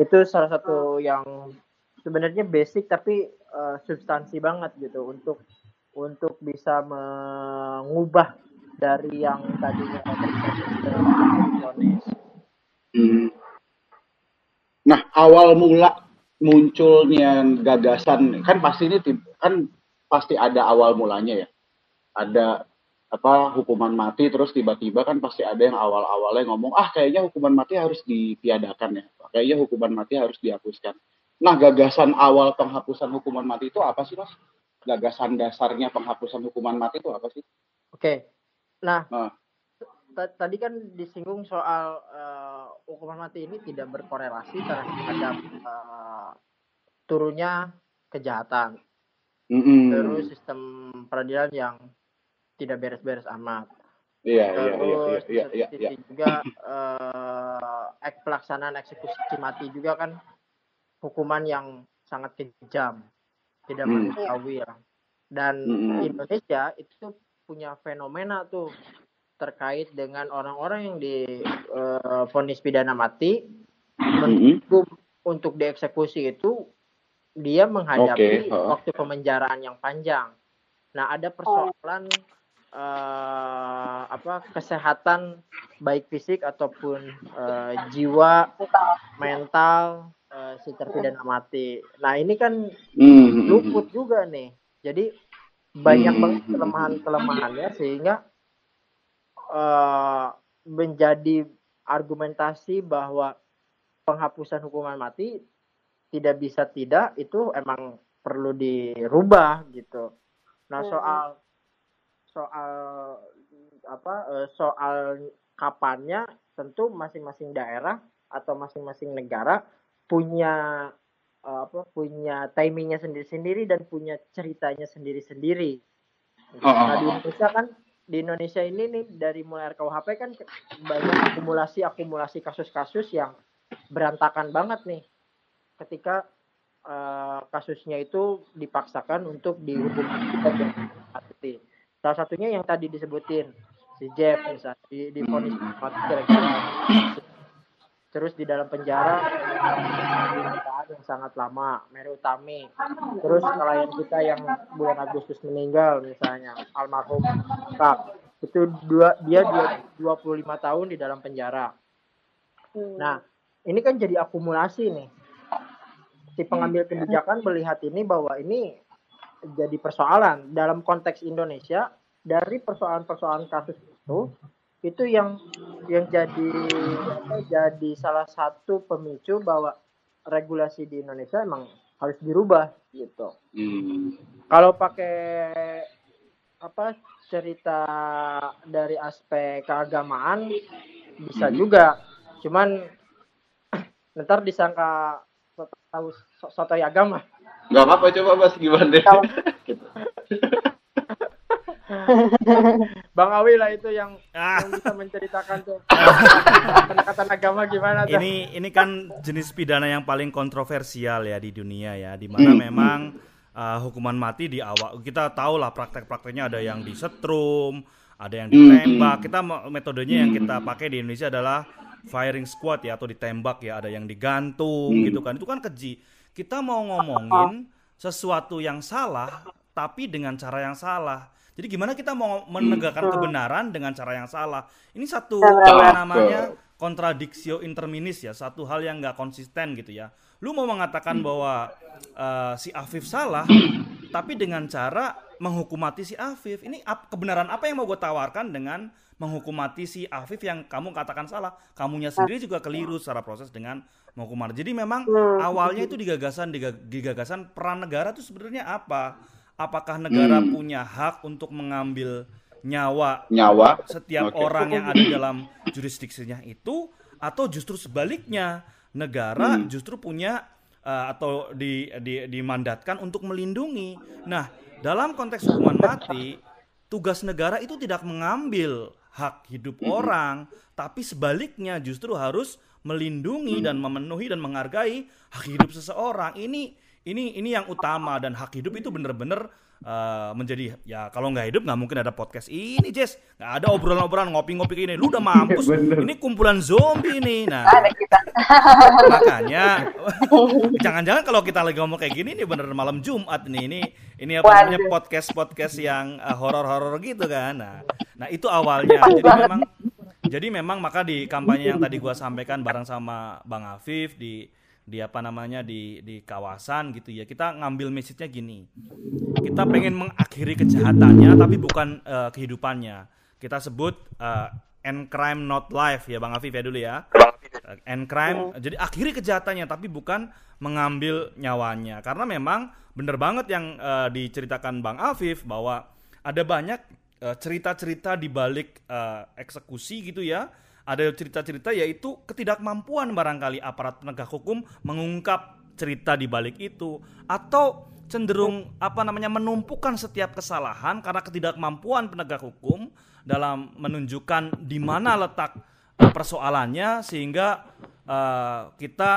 itu salah satu yang sebenarnya basic tapi eh, substansi banget gitu untuk untuk bisa mengubah dari yang tadinya abolisionis. Hmm. Nah, awal mula munculnya gagasan kan pasti ini kan pasti ada awal mulanya ya. Ada apa hukuman mati terus tiba-tiba kan pasti ada yang awal-awalnya ngomong ah kayaknya hukuman mati harus ditiadakan ya. Kayaknya hukuman mati harus dihapuskan. Nah, gagasan awal penghapusan hukuman mati itu apa sih, Mas? Gagasan dasarnya penghapusan hukuman mati itu apa sih? Oke. Nah, Ah. ta- tadi kan disinggung soal eh, hukuman mati ini tidak berkorelasi terhadap eh, turunnya kejahatan, Mm-mm. terus sistem peradilan yang tidak beres-beres amat. Iya, iya, iya, Terus iya, iya, iya, iya. juga eh, ek pelaksanaan eksekusi mati juga kan hukuman yang sangat kejam, tidak Hmm. manusiawi ya. Dan Mm-mm. Indonesia itu punya fenomena tuh terkait dengan orang-orang yang difonis pidana mati Mm-mm. menunggu untuk dieksekusi itu dia menghadapi Oke, heeh. waktu pemenjaraan yang panjang. Nah, ada persoalan eh, apa kesehatan baik fisik ataupun eh, jiwa, mental eh, si terpidana mati. Nah, ini kan Mm-mm. luput juga nih. Jadi banyak Hmm. banget kelemahan-kelemahannya sehingga eh, menjadi argumentasi bahwa penghapusan hukuman mati tidak bisa tidak itu emang perlu dirubah gitu. Nah Hmm. soal soal apa eh, soal kapannya tentu masing-masing daerah atau masing-masing negara punya eh, apa punya timingnya sendiri-sendiri dan punya ceritanya sendiri-sendiri. Nah di Indonesia kan di Indonesia ini nih dari mulai RKUHP kan banyak akumulasi akumulasi kasus-kasus yang berantakan banget nih ketika eh, kasusnya itu dipaksakan untuk dihukum mati. Salah satunya yang tadi disebutin si Jeff misalnya di di vonis mati gara-gara terus di dalam penjara yang sangat lama Mary Utami terus klien kita yang bulan Agustus meninggal misalnya almarhum Kak itu dua dia dua 25 tahun di dalam penjara Hmm. Nah, ini kan jadi akumulasi nih. Si pengambil kebijakan melihat ini bahwa ini jadi persoalan dalam konteks Indonesia dari persoalan-persoalan kasus itu itu yang yang jadi jadi salah satu pemicu bahwa regulasi di Indonesia emang harus dirubah gitu. Hmm. Kalau pakai apa cerita dari aspek keagamaan bisa juga. Cuman ntar disangka tahu so- sotoy agama. Gak apa-apa coba Mas gimana? Deh. Kalau- Bang Awi lah itu yang, Ah. yang bisa menceritakan tuh pendekatan agama gimana tuh. ini ini kan jenis pidana yang paling kontroversial ya di dunia ya di mana memang uh, hukuman mati di awal. Kita tahu lah praktek-prakteknya ada yang disetrum ada yang ditembak. Kita me- metodenya yang kita pakai di Indonesia adalah firing squad ya atau ditembak ya ada yang digantung gitu kan. Itu kan keji kita mau ngomongin sesuatu yang salah tapi dengan cara yang salah. Jadi gimana kita mau menegakkan kebenaran dengan cara yang salah? Ini satu apa namanya? Kontradiksi interminis ya satu hal yang nggak konsisten gitu ya. Lu mau mengatakan bahwa eh, si Afif salah tapi dengan cara menghukum mati si Afif. Ini ap- kebenaran apa yang mau gue tawarkan dengan menghukum mati si Afif yang kamu katakan salah? Kamunya sendiri juga keliru secara proses dengan menghukum mati jadi memang awalnya itu digagasan diga- digagasan peran negara itu sebenarnya apa? Apakah negara punya hak untuk mengambil nyawa Nyawa. setiap Oke. orang yang ada dalam jurisdiksinya itu? Atau justru sebaliknya negara justru punya uh, atau di, di dimandatkan untuk melindungi. Nah, dalam konteks hukuman mati, tugas negara itu tidak mengambil hak hidup orang, tapi sebaliknya justru harus melindungi dan memenuhi dan menghargai hak hidup seseorang. Ini ini ini yang utama dan hak hidup itu benar-benar uh, menjadi ya kalau nggak hidup nggak mungkin ada podcast ini Jess. Nggak ada obrolan-obrolan ngopi-ngopi kayak ini lu udah mampus. Ini kumpulan zombie nih nah makanya jangan-jangan kalau kita lagi ngomong kayak gini nih bener malam Jumat nih ini ini apa namanya Waduh. podcast podcast yang uh, horor-horor gitu kan. Nah nah itu awalnya. Jadi memang jadi memang maka di kampanye yang tadi gua sampaikan bareng sama Bang Afif di di apa namanya di di kawasan gitu ya kita ngambil message-nya gini. Kita pengen mengakhiri kejahatannya tapi bukan eh, kehidupannya. Kita sebut eh, end crime not life ya Bang Afif ya dulu ya. Eh, end crime jadi akhiri kejahatannya tapi bukan mengambil nyawanya. Karena memang bener banget yang eh, diceritakan Bang Afif bahwa ada banyak cerita-cerita di balik eh, eksekusi gitu ya. Ada cerita-cerita yaitu ketidakmampuan barangkali aparat penegak hukum mengungkap cerita di balik itu. Atau cenderung apa namanya menumpukan setiap kesalahan karena ketidakmampuan penegak hukum dalam menunjukkan di mana letak eh, persoalannya sehingga eh, kita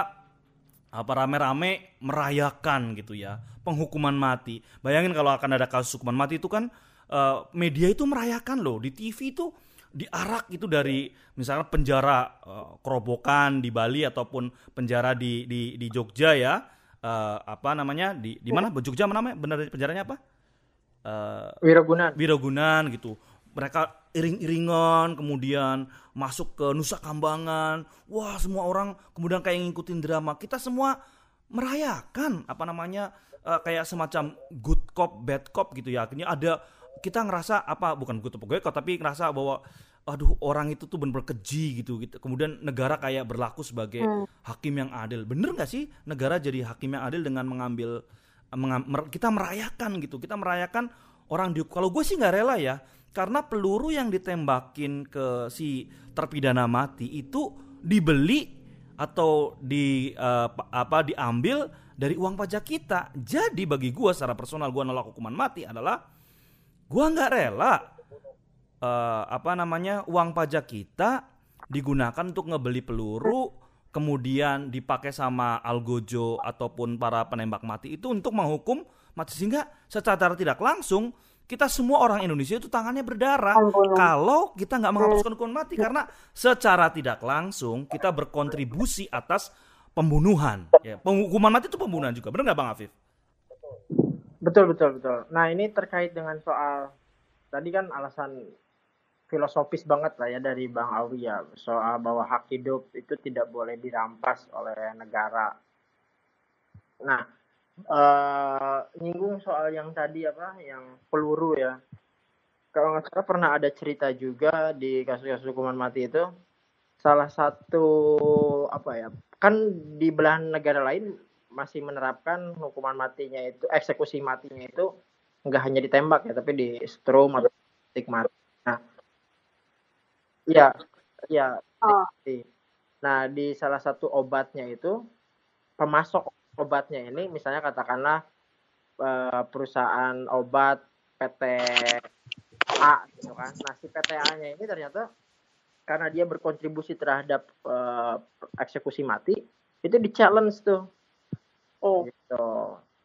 apa rame-rame merayakan gitu ya. Penghukuman mati. Bayangin kalau akan ada kasus hukuman mati itu kan eh, media itu merayakan loh di TV itu diarak itu dari misalnya penjara eh, kerobokan di Bali ataupun penjara di di di Jogja ya Eh, apa namanya di di mana Jogja mana namanya benar penjaranya apa Eh, Wirogunan. Wirogunan gitu. Mereka iring-iringan kemudian masuk ke Nusa Kambangan. Wah, semua orang kemudian kayak ngikutin drama. Kita semua merayakan apa namanya eh, kayak semacam good cop bad cop gitu ya. Akhirnya ada kita ngerasa apa bukan gue gue tapi ngerasa bahwa aduh orang itu tuh bener-bener keji gitu gitu. Kemudian negara kayak berlaku sebagai Hmm. hakim yang adil. Bener nggak sih negara jadi hakim yang adil dengan mengambil mengam- mer- kita merayakan gitu. Kita merayakan orang di kalau gue sih nggak rela ya karena peluru yang ditembakin ke si terpidana mati itu dibeli atau di pa- apa diambil dari uang pajak kita. Jadi bagi gue secara personal gue nolak hukuman mati adalah gue nggak rela eh, apa namanya uang pajak kita digunakan untuk ngebeli peluru kemudian dipakai sama algojo ataupun para penembak mati itu untuk menghukum mati. Sehingga secara tidak langsung kita semua orang Indonesia itu tangannya berdarah Ampun. kalau kita nggak menghapuskan hukuman mati. Karena secara tidak langsung kita berkontribusi atas pembunuhan. Ya hukuman mati itu pembunuhan juga. Benar nggak bang Afif Betul betul betul. Nah ini terkait dengan soal tadi kan alasan filosofis banget lah ya dari Bang Awi ya soal bahwa hak hidup itu tidak boleh dirampas oleh negara. Nah eh nyinggung soal yang tadi apa yang peluru ya. Kalau nggak salah pernah ada cerita juga di kasus-kasus hukuman mati itu salah satu apa ya kan di belahan negara lain masih menerapkan hukuman matinya itu eksekusi matinya itu nggak hanya ditembak ya tapi di strom atau titik mati. Nah, ya, ya. Oh. Nah di salah satu obatnya itu pemasok obatnya ini misalnya katakanlah eh, perusahaan obat PT A gitu kan. Nah si PTA-nya ini ternyata karena dia berkontribusi terhadap eh, eksekusi mati itu di challenge tuh Oh. gitu.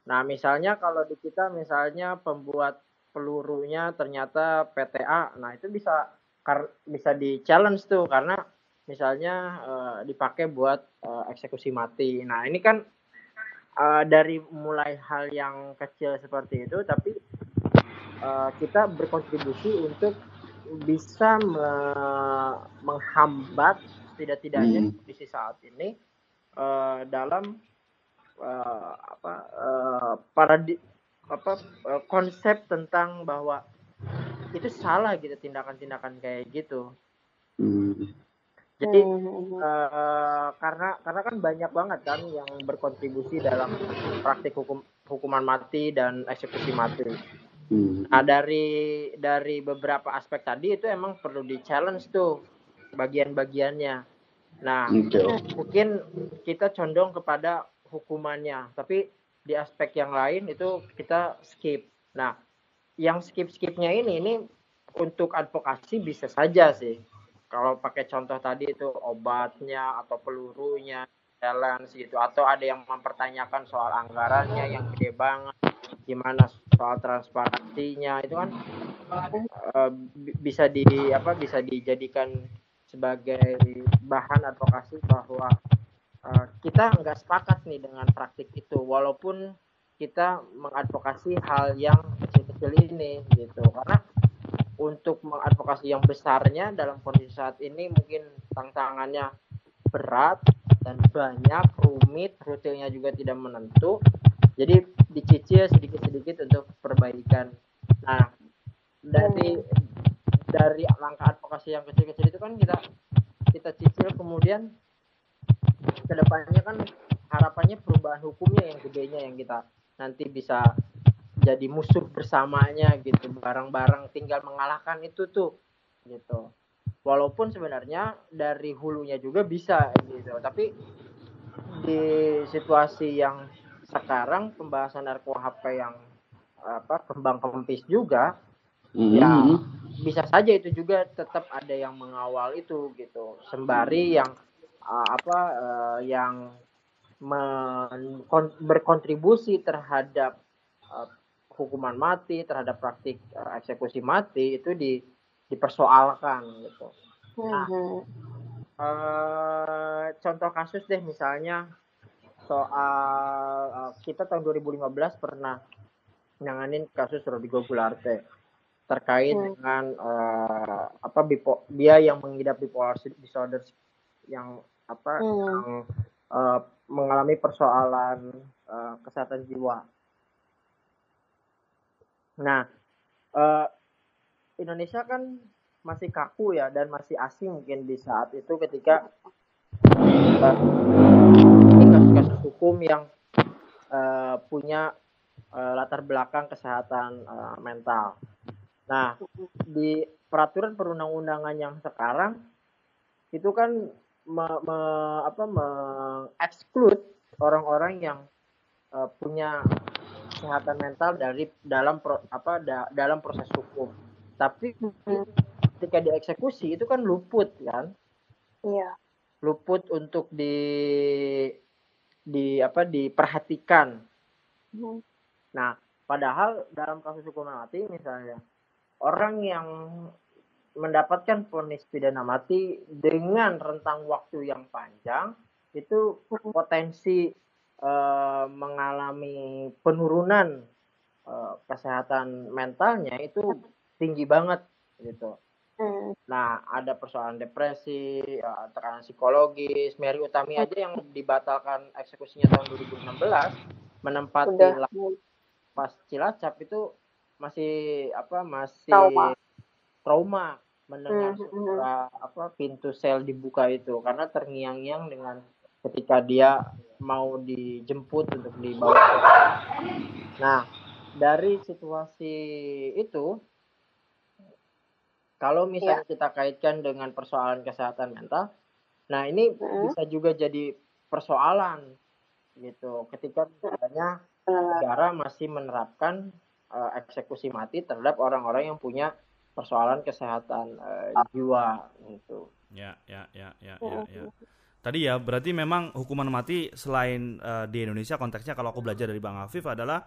Nah, misalnya kalau di kita misalnya pembuat pelurunya ternyata PTA, nah itu bisa kar- bisa di challenge tuh karena misalnya eh, dipakai buat eh, eksekusi mati. Nah, ini kan eh, dari mulai hal yang kecil seperti itu tapi eh, kita berkontribusi untuk bisa me- menghambat tidak-tidaknya Hmm. kondisi saat ini eh, dalam eh, apa eh, paradi apa eh, konsep tentang bahwa itu salah gitu tindakan-tindakan kayak gitu. Hmm. Jadi Hmm. eh, karena karena kan banyak banget kan yang berkontribusi dalam praktik hukum hukuman mati dan eksekusi mati. Hmm. Nah dari dari beberapa aspek tadi itu emang perlu di challenge tuh bagian-bagiannya. Nah Oke. mungkin kita condong kepada hukumannya, tapi di aspek yang lain itu kita skip. Nah yang skip-skipnya ini ini untuk advokasi bisa saja sih. Kalau pakai contoh tadi itu obatnya atau pelurunya challenge gitu atau ada yang mempertanyakan soal anggarannya yang gede banget gimana soal transparansinya itu kan bi- bisa di apa bisa dijadikan sebagai bahan advokasi bahwa eh, kita nggak sepakat nih dengan praktik itu walaupun kita mengadvokasi hal yang kecil-kecil ini gitu. Karena untuk mengadvokasi yang besarnya dalam kondisi saat ini mungkin tantangannya berat dan banyak rumit rutenya juga tidak menentu. Jadi dicicil sedikit-sedikit untuk perbaikan. Nah dari dari langkah advokasi yang kecil-kecil itu kan kita kita cicil kemudian ke depannya kan harapannya perubahan hukumnya yang gedenya yang kita nanti bisa jadi musuh bersamanya gitu. Bareng-bareng tinggal mengalahkan itu tuh gitu. Walaupun sebenarnya dari hulunya juga bisa gitu. Tapi di situasi yang sekarang pembahasan RKUHP yang apa kembang kempis juga ya Hmm. bisa saja itu juga tetap ada yang mengawal itu gitu. Sembari yang uh, apa uh, yang men- berkontribusi terhadap uh, hukuman mati terhadap praktik uh, eksekusi mati itu di dipersoalkan gitu Hmm. Eh, contoh kasus deh misalnya soal eh, kita tahun 2015 pernah nanganin kasus Rodrigo Gularte terkait Hmm. dengan eh, apa bipo, dia yang mengidap bipolar disorder yang apa Hmm. yang eh, mengalami persoalan eh, kesehatan jiwa. Nah, eh, Indonesia kan masih kaku ya dan masih asing mungkin di saat itu ketika uh, kasus-kasus hukum yang uh, punya uh, latar belakang kesehatan uh, mental. Nah, di peraturan perundang-undangan yang sekarang itu kan me, me- apa mengeksklud orang-orang yang uh, punya kesehatan mental dari dalam pro- apa da- dalam proses hukum. Tapi ketika dieksekusi itu kan luput kan, Iya. luput untuk di di apa diperhatikan. Hmm. Nah, padahal dalam kasus hukuman mati misalnya orang yang mendapatkan vonis pidana mati dengan rentang waktu yang panjang itu potensi eh, mengalami penurunan eh, kesehatan mentalnya itu tinggi banget gitu. Hmm. Nah, ada persoalan depresi, eh, tekanan psikologis. Mary Utami aja yang dibatalkan eksekusinya tahun 2016 menempati Udah. la- pas Cilacap itu masih apa masih Trauma. Trauma mendengar Hmm, hmm, suara apa pintu sel dibuka itu. Karena terngiang-ngiang dengan ketika dia mau dijemput untuk dibawa. Nah, dari situasi itu kalau misalnya kita kaitkan dengan persoalan kesehatan mental, nah ini Hmm. bisa juga jadi persoalan gitu. Ketika misalnya negara masih menerapkan eh, eksekusi mati terhadap orang-orang yang punya persoalan kesehatan eh, jiwa gitu. Ya, ya, ya, ya, ya, ya. Tadi ya, berarti memang hukuman mati selain eh, di Indonesia konteksnya kalau aku belajar dari Bang Afif adalah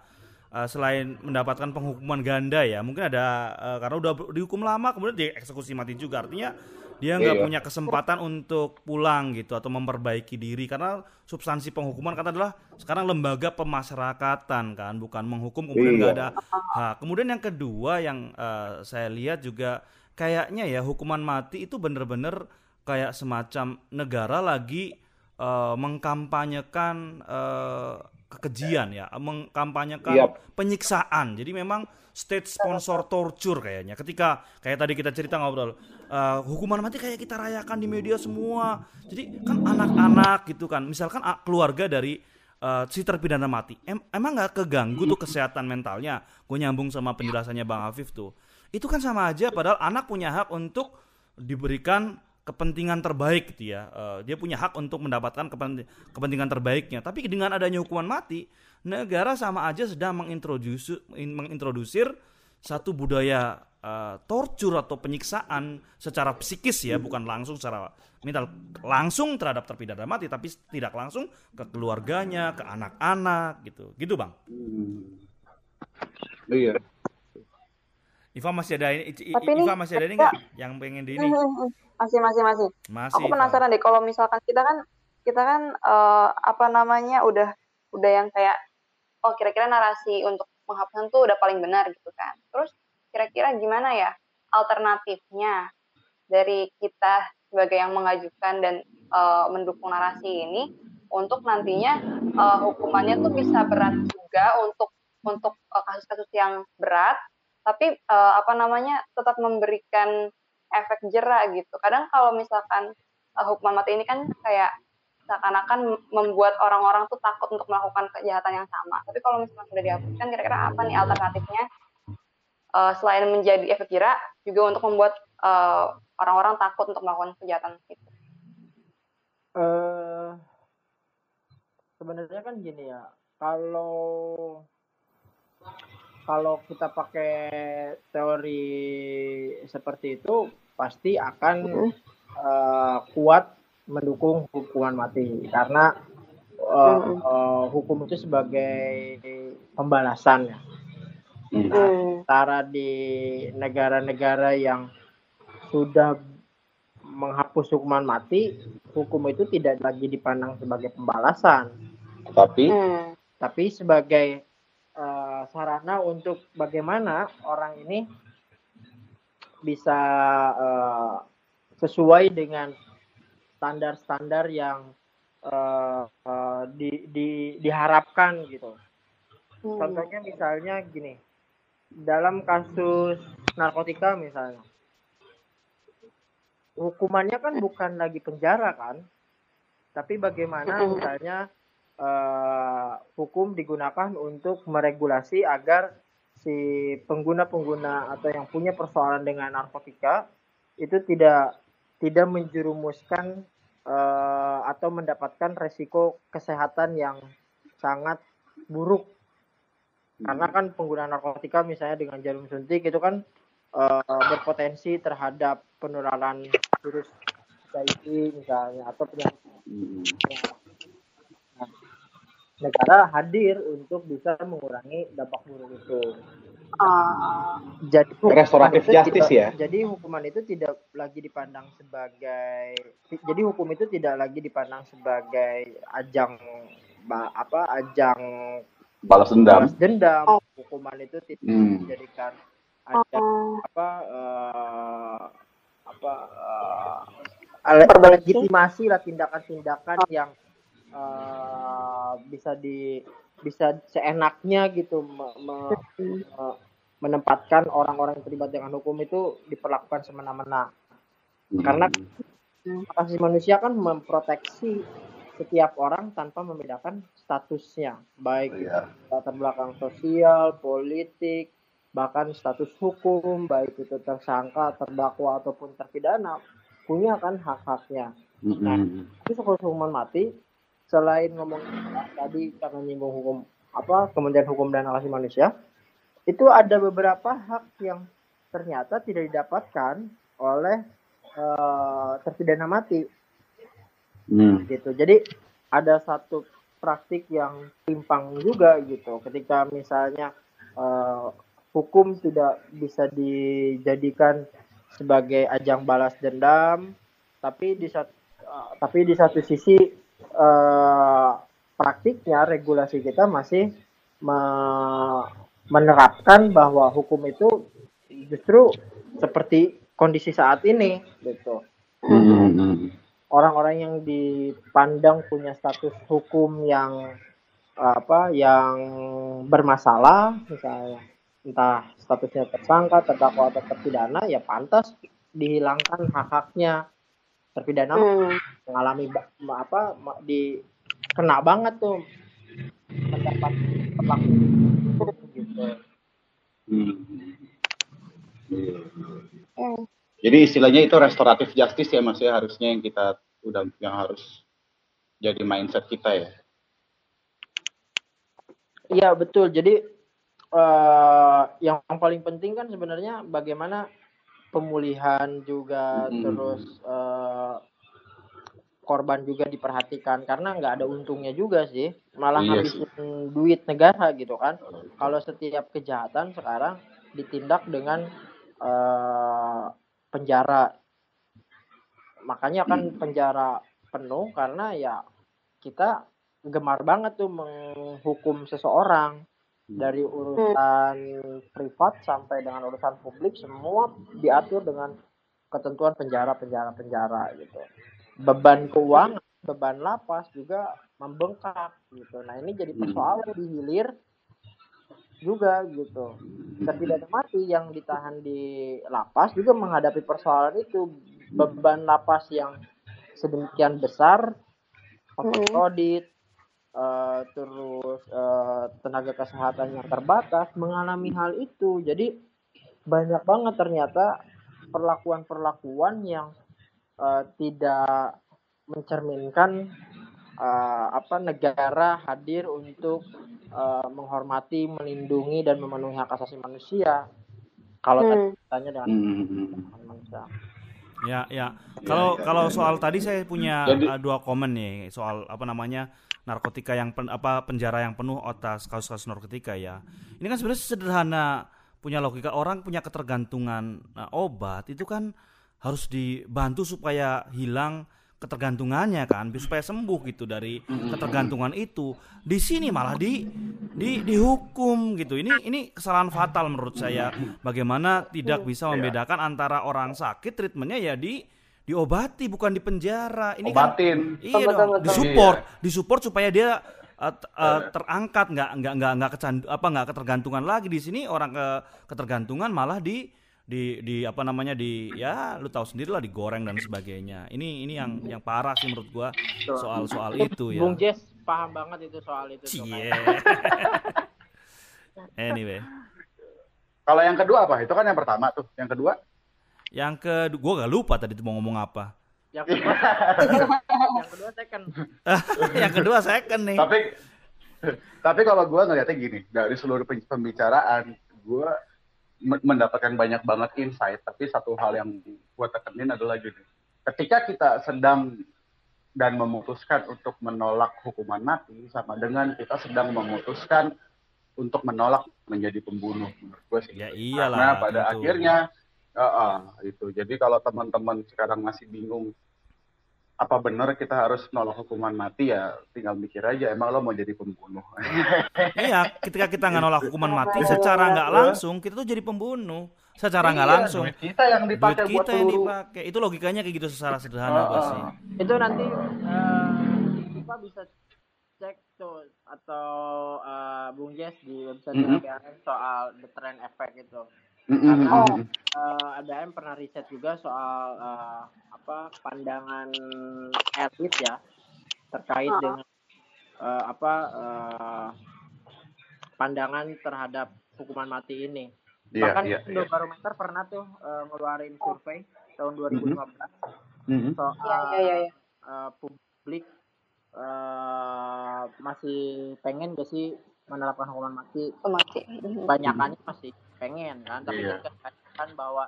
eh, selain mendapatkan penghukuman ganda ya, mungkin ada eh, karena udah dihukum lama kemudian dieksekusi mati juga. Artinya dia nggak Iya. punya kesempatan untuk pulang gitu atau memperbaiki diri karena substansi penghukuman kan adalah sekarang lembaga pemasyarakatan kan, bukan menghukum kemudian nggak Iya. ada hak. Kemudian yang kedua yang eh, saya lihat juga kayaknya ya hukuman mati itu bener-bener kayak semacam negara lagi eh, mengkampanyekan eh, kekejian ya, mengkampanyekan Yap. penyiksaan. Jadi memang state sponsor torture kayaknya. Ketika kayak tadi kita cerita ngobrol, eh, hukuman mati kayak kita rayakan di media semua. Jadi kan anak-anak gitu kan, misalkan ah, keluarga dari eh, si terpidana mati, em- emang nggak keganggu tuh kesehatan mentalnya? Gue nyambung sama penjelasannya Bang Afif tuh. Itu kan sama aja, padahal anak punya hak untuk diberikan kepentingan terbaik gitu ya. Eh, dia punya hak untuk mendapatkan kepen- kepentingan terbaiknya. Tapi dengan adanya hukuman mati, negara sama aja sedang mengintrodusir, mengintrodusir satu budaya eh, torture atau penyiksaan secara psikis ya, bukan langsung secara mental langsung terhadap terpidana mati, tapi tidak langsung ke keluarganya, ke anak-anak gitu. Gitu, Bang. Iya. Iva masih ada ini, I- Tapi ini Iva masih ada ini saya- nggak yang pengen di ini? Masih, masih, masih. Masih. Aku Iva. penasaran deh kalau misalkan kita kan kita kan eh, apa namanya udah udah yang kayak oh kira-kira narasi untuk penghapusan tuh udah paling benar gitu kan. Terus kira-kira gimana ya alternatifnya dari kita sebagai yang mengajukan dan eh, mendukung narasi ini untuk nantinya eh, hukumannya tuh bisa berat juga untuk untuk eh, kasus-kasus yang berat tapi eh, apa namanya tetap memberikan efek jera gitu. Kadang kalau misalkan uh, hukuman mati ini kan kayak seakan-akan membuat orang-orang tuh takut untuk melakukan kejahatan yang sama. Tapi kalau misalkan sudah dihapuskan, kira-kira apa nih alternatifnya Uh, selain menjadi efek jera, juga untuk membuat uh, orang-orang takut untuk melakukan kejahatan itu. eh sebenarnya kan gini ya, kalau kalau kita pakai teori seperti itu pasti akan eh, kuat mendukung hukuman mati karena eh, Mm-mm. eh, hukum itu sebagai pembalasan ya. Hmm. Antara di negara-negara yang sudah menghapus hukuman mati, hukum itu tidak lagi dipandang sebagai pembalasan, Tapi Hmm. tapi sebagai eh, sarana untuk bagaimana orang ini bisa eh, sesuai dengan standar-standar yang eh, eh, di, di, diharapkan gitu. Hmm. Contohnya misalnya gini, dalam kasus narkotika misalnya hukumannya kan bukan lagi penjara kan tapi bagaimana Mm-mm. misalnya eh, hukum digunakan untuk meregulasi agar si pengguna-pengguna atau yang punya persoalan dengan narkotika itu tidak tidak menjerumuskan eh, atau mendapatkan resiko kesehatan yang sangat buruk karena kan pengguna narkotika misalnya dengan jarum suntik itu kan eh, berpotensi terhadap penularan virus HIV misalnya atau penyakit Hmm. Nah, negara hadir untuk bisa mengurangi dampak buruk itu. Ah, Jadi hukuman Restoratif itu justice tidak- ya? Jadi hukuman itu tidak lagi dipandang sebagai jadi hukum itu tidak lagi dipandang sebagai ajang apa ajang Balas dendam. balas dendam. Oh. Hukuman itu tidak Hmm. dijadikan ajang oh, apa eh, apa eh, Perbaiki. legitimasi lah tindakan-tindakan yang eh, bisa di bisa seenaknya gitu me- me- me- menempatkan orang-orang yang terlibat dengan hukum itu diperlakukan semena-mena. Karena hak asasi manusia kan memproteksi setiap orang tanpa membedakan statusnya, baik Iya. latar belakang sosial, politik, bahkan status hukum, baik itu tersangka, terdakwa ataupun terpidana, punya kan hak-haknya. Hmm. Tapi soal hukuman mati, selain ngomong tadi karena nyinggung hukum apa Kementerian Hukum dan Hak Asasi Manusia, itu ada beberapa hak yang ternyata tidak didapatkan oleh eh, terpidana mati Hmm. gitu. Jadi ada satu praktik yang timpang juga gitu. Ketika misalnya eh, hukum tidak bisa dijadikan sebagai ajang balas dendam, tapi di satu eh, tapi di satu sisi eh, praktiknya regulasi kita masih me- menerapkan bahwa hukum itu justru seperti kondisi saat ini gitu. Hmm. orang-orang yang dipandang punya status hukum yang apa yang bermasalah misalnya entah statusnya tersangka, terdakwa atau terpidana ya pantas dihilangkan hak-haknya terpidana. Hmm, mengalami apa di kena banget tuh mendapat perlakuan gitu. Hmm. Hmm. Jadi istilahnya itu restoratif justice ya mas ya harusnya yang kita udah yang harus jadi mindset kita ya. Iya betul. Jadi eh yang paling penting kan sebenarnya bagaimana pemulihan juga Mm. terus eh, korban juga diperhatikan. Karena nggak ada untungnya juga sih. Malah Iya habisin duit negara gitu kan. Kalau setiap kejahatan sekarang ditindak dengan eh, penjara. Makanya kan penjara penuh karena ya kita gemar banget tuh menghukum seseorang. Dari urusan privat sampai dengan urusan publik semua diatur dengan ketentuan penjara penjara penjara gitu beban keuangan beban lapas juga membengkak gitu. Nah ini jadi persoalan di hilir juga gitu. Terpidana mati yang ditahan di lapas juga menghadapi persoalan itu. Beban lapas yang sedemikian besar overcrowded eh, terus eh, tenaga kesehatan yang terbatas mengalami hal itu. Jadi banyak banget ternyata perlakuan-perlakuan yang eh, tidak mencerminkan eh, apa negara hadir untuk eh, menghormati, melindungi dan memenuhi hak asasi manusia. Kalau Hmm. tanya dengan Hmm. hak asasi manusia. Ya, ya. Kalau ya, kalau ya, soal tadi saya punya Jadi- uh, dua komen nih soal apa namanya narkotika yang pen- apa penjara yang penuh atas kasus-kasus narkotika ya. Ini kan sebenarnya sederhana punya logika orang punya ketergantungan nah, obat itu kan harus dibantu supaya hilang ketergantungannya kan supaya sembuh gitu dari ketergantungan itu. Di sini malah di di dihukum gitu. Ini ini kesalahan fatal menurut saya. Bagaimana tidak bisa membedakan antara orang sakit treatmentnya ya di diobati bukan di penjara. Ini kan Obatin. iya Betul, dong betul. disupport. Disupport supaya dia uh, uh, terangkat nggak nggak nggak nggak kecandu apa nggak ketergantungan lagi. Di sini orang ke ketergantungan malah di di di apa namanya di ya lu tahu sendiri lah digoreng dan sebagainya. Ini ini yang yang parah sih menurut gua soal soal itu ya. Bung Jess paham banget itu soal itu. kayak. anyway, Kalau yang kedua apa? Itu kan yang pertama tuh. Yang kedua? yang ke gua gak lupa tadi tuh mau ngomong apa. Yang kedua, yang kedua second. yang kedua second nih. tapi tapi kalau gue ngeliatnya gini dari seluruh pem- pembicaraan gue men- mendapatkan banyak banget insight tapi satu hal yang gue tekenin adalah gini. Ketika kita sedang dan memutuskan untuk menolak hukuman mati sama dengan kita sedang memutuskan untuk menolak menjadi pembunuh menurut gue sih. Ya iyalah, Karena pada tentu. akhirnya uh, uh, itu. Jadi kalau teman-teman sekarang masih bingung apa benar kita harus nolak hukuman mati ya tinggal mikir aja emang lo mau jadi pembunuh Iya, ketika kita nggak nolak hukuman mati secara nggak langsung kita tuh jadi pembunuh. Secara nggak Iya, langsung. duit kita yang Duit dipakai buat kita yang dipakai. Itu logikanya kayak gitu secara sederhana ah. sih. Itu nanti eh, kita bisa cek tuh atau eh, Bung Jess di website Mhm. ABM soal the trend effect itu. Karena mm-mm. eh, ABM pernah riset juga soal eh, apa pandangan elit ya terkait Ah. dengan eh, apa eh, pandangan terhadap hukuman mati ini. Iya, Bahkan iya, iya. Indobarometer pernah tuh eh, ngeluarin survei tahun 2015 Mhm. soal Iya, iya, iya, iya. eh, publik eh, masih pengen gak sih menerapkan hukuman mati mati. Mhm. banyakannya masih pengen kan tapi Iya. kan kan bahwa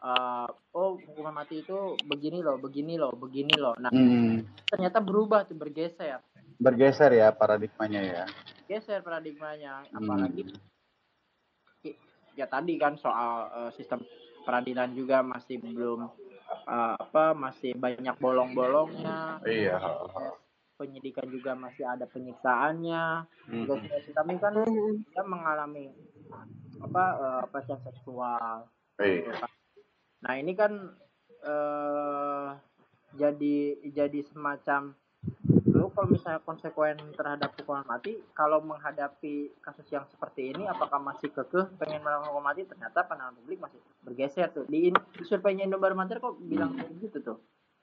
eh, oh hukuman mati itu begini loh begini loh begini loh nah Mm. ternyata berubah tuh bergeser bergeser ya paradigmanya ya geser paradigmanya Hmm. apalagi i- ya tadi kan soal eh, sistem peradilan juga masih belum eh, apa masih banyak bolong-bolongnya iya penyidikan juga masih ada penyiksaannya. Tugas kami kan Mhm. dia mengalami apa eh, pelecehan seksual gitu iya kan. nah ini kan eh jadi jadi semacam lu kalau misalnya konsekuen terhadap hukuman mati kalau menghadapi kasus yang seperti ini apakah masih kekeh pengen melakukan hukuman mati ternyata pandangan publik masih bergeser tuh di, di surveinya Indobarometer kok bilang kayak gitu tuh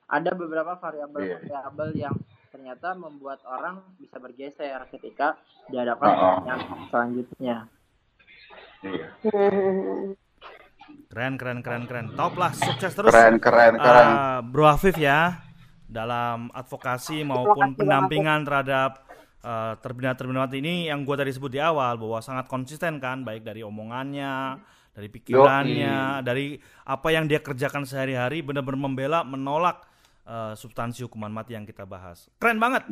ada beberapa Iya. variabel-variabel yang ternyata membuat orang bisa bergeser ketika dihadapkan Oh, oh. pertanyaan selanjutnya iya. Keren keren keren keren. Top lah, sukses terus. keren keren keren Ah, Bro Afif ya dalam advokasi maupun pendampingan terhadap eh, terpidana-terpidana mati ini yang gua tadi sebut di awal bahwa sangat konsisten kan baik dari omongannya, dari pikirannya, dari apa yang dia kerjakan sehari-hari benar-benar membela menolak eh, substansi hukuman mati yang kita bahas. Keren banget.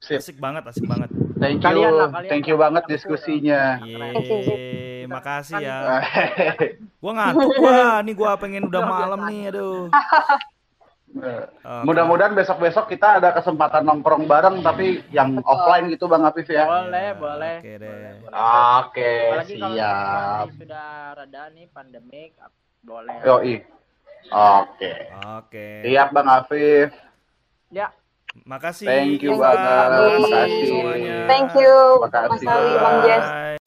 Sip. Asik banget, asik banget. Thank you Kalian lah, kalian thank you lah. banget diskusinya Yeay, makasih ya. Gua ngantuk gua, nih gua pengen udah malam nih, aduh. Oke. Mudah-mudahan besok-besok kita ada kesempatan nongkrong bareng tapi yang offline gitu Bang Afif ya. boleh boleh Oke deh. Oke, apalagi kalau siap. sudah reda nih pandemik boleh Yoi. Oke. Oke. Siap Bang Afif. ya Makasih. Thank you banget. Makasih Makasih. semuanya. Thank you, Makasih, Mas Ali, Bang Jess.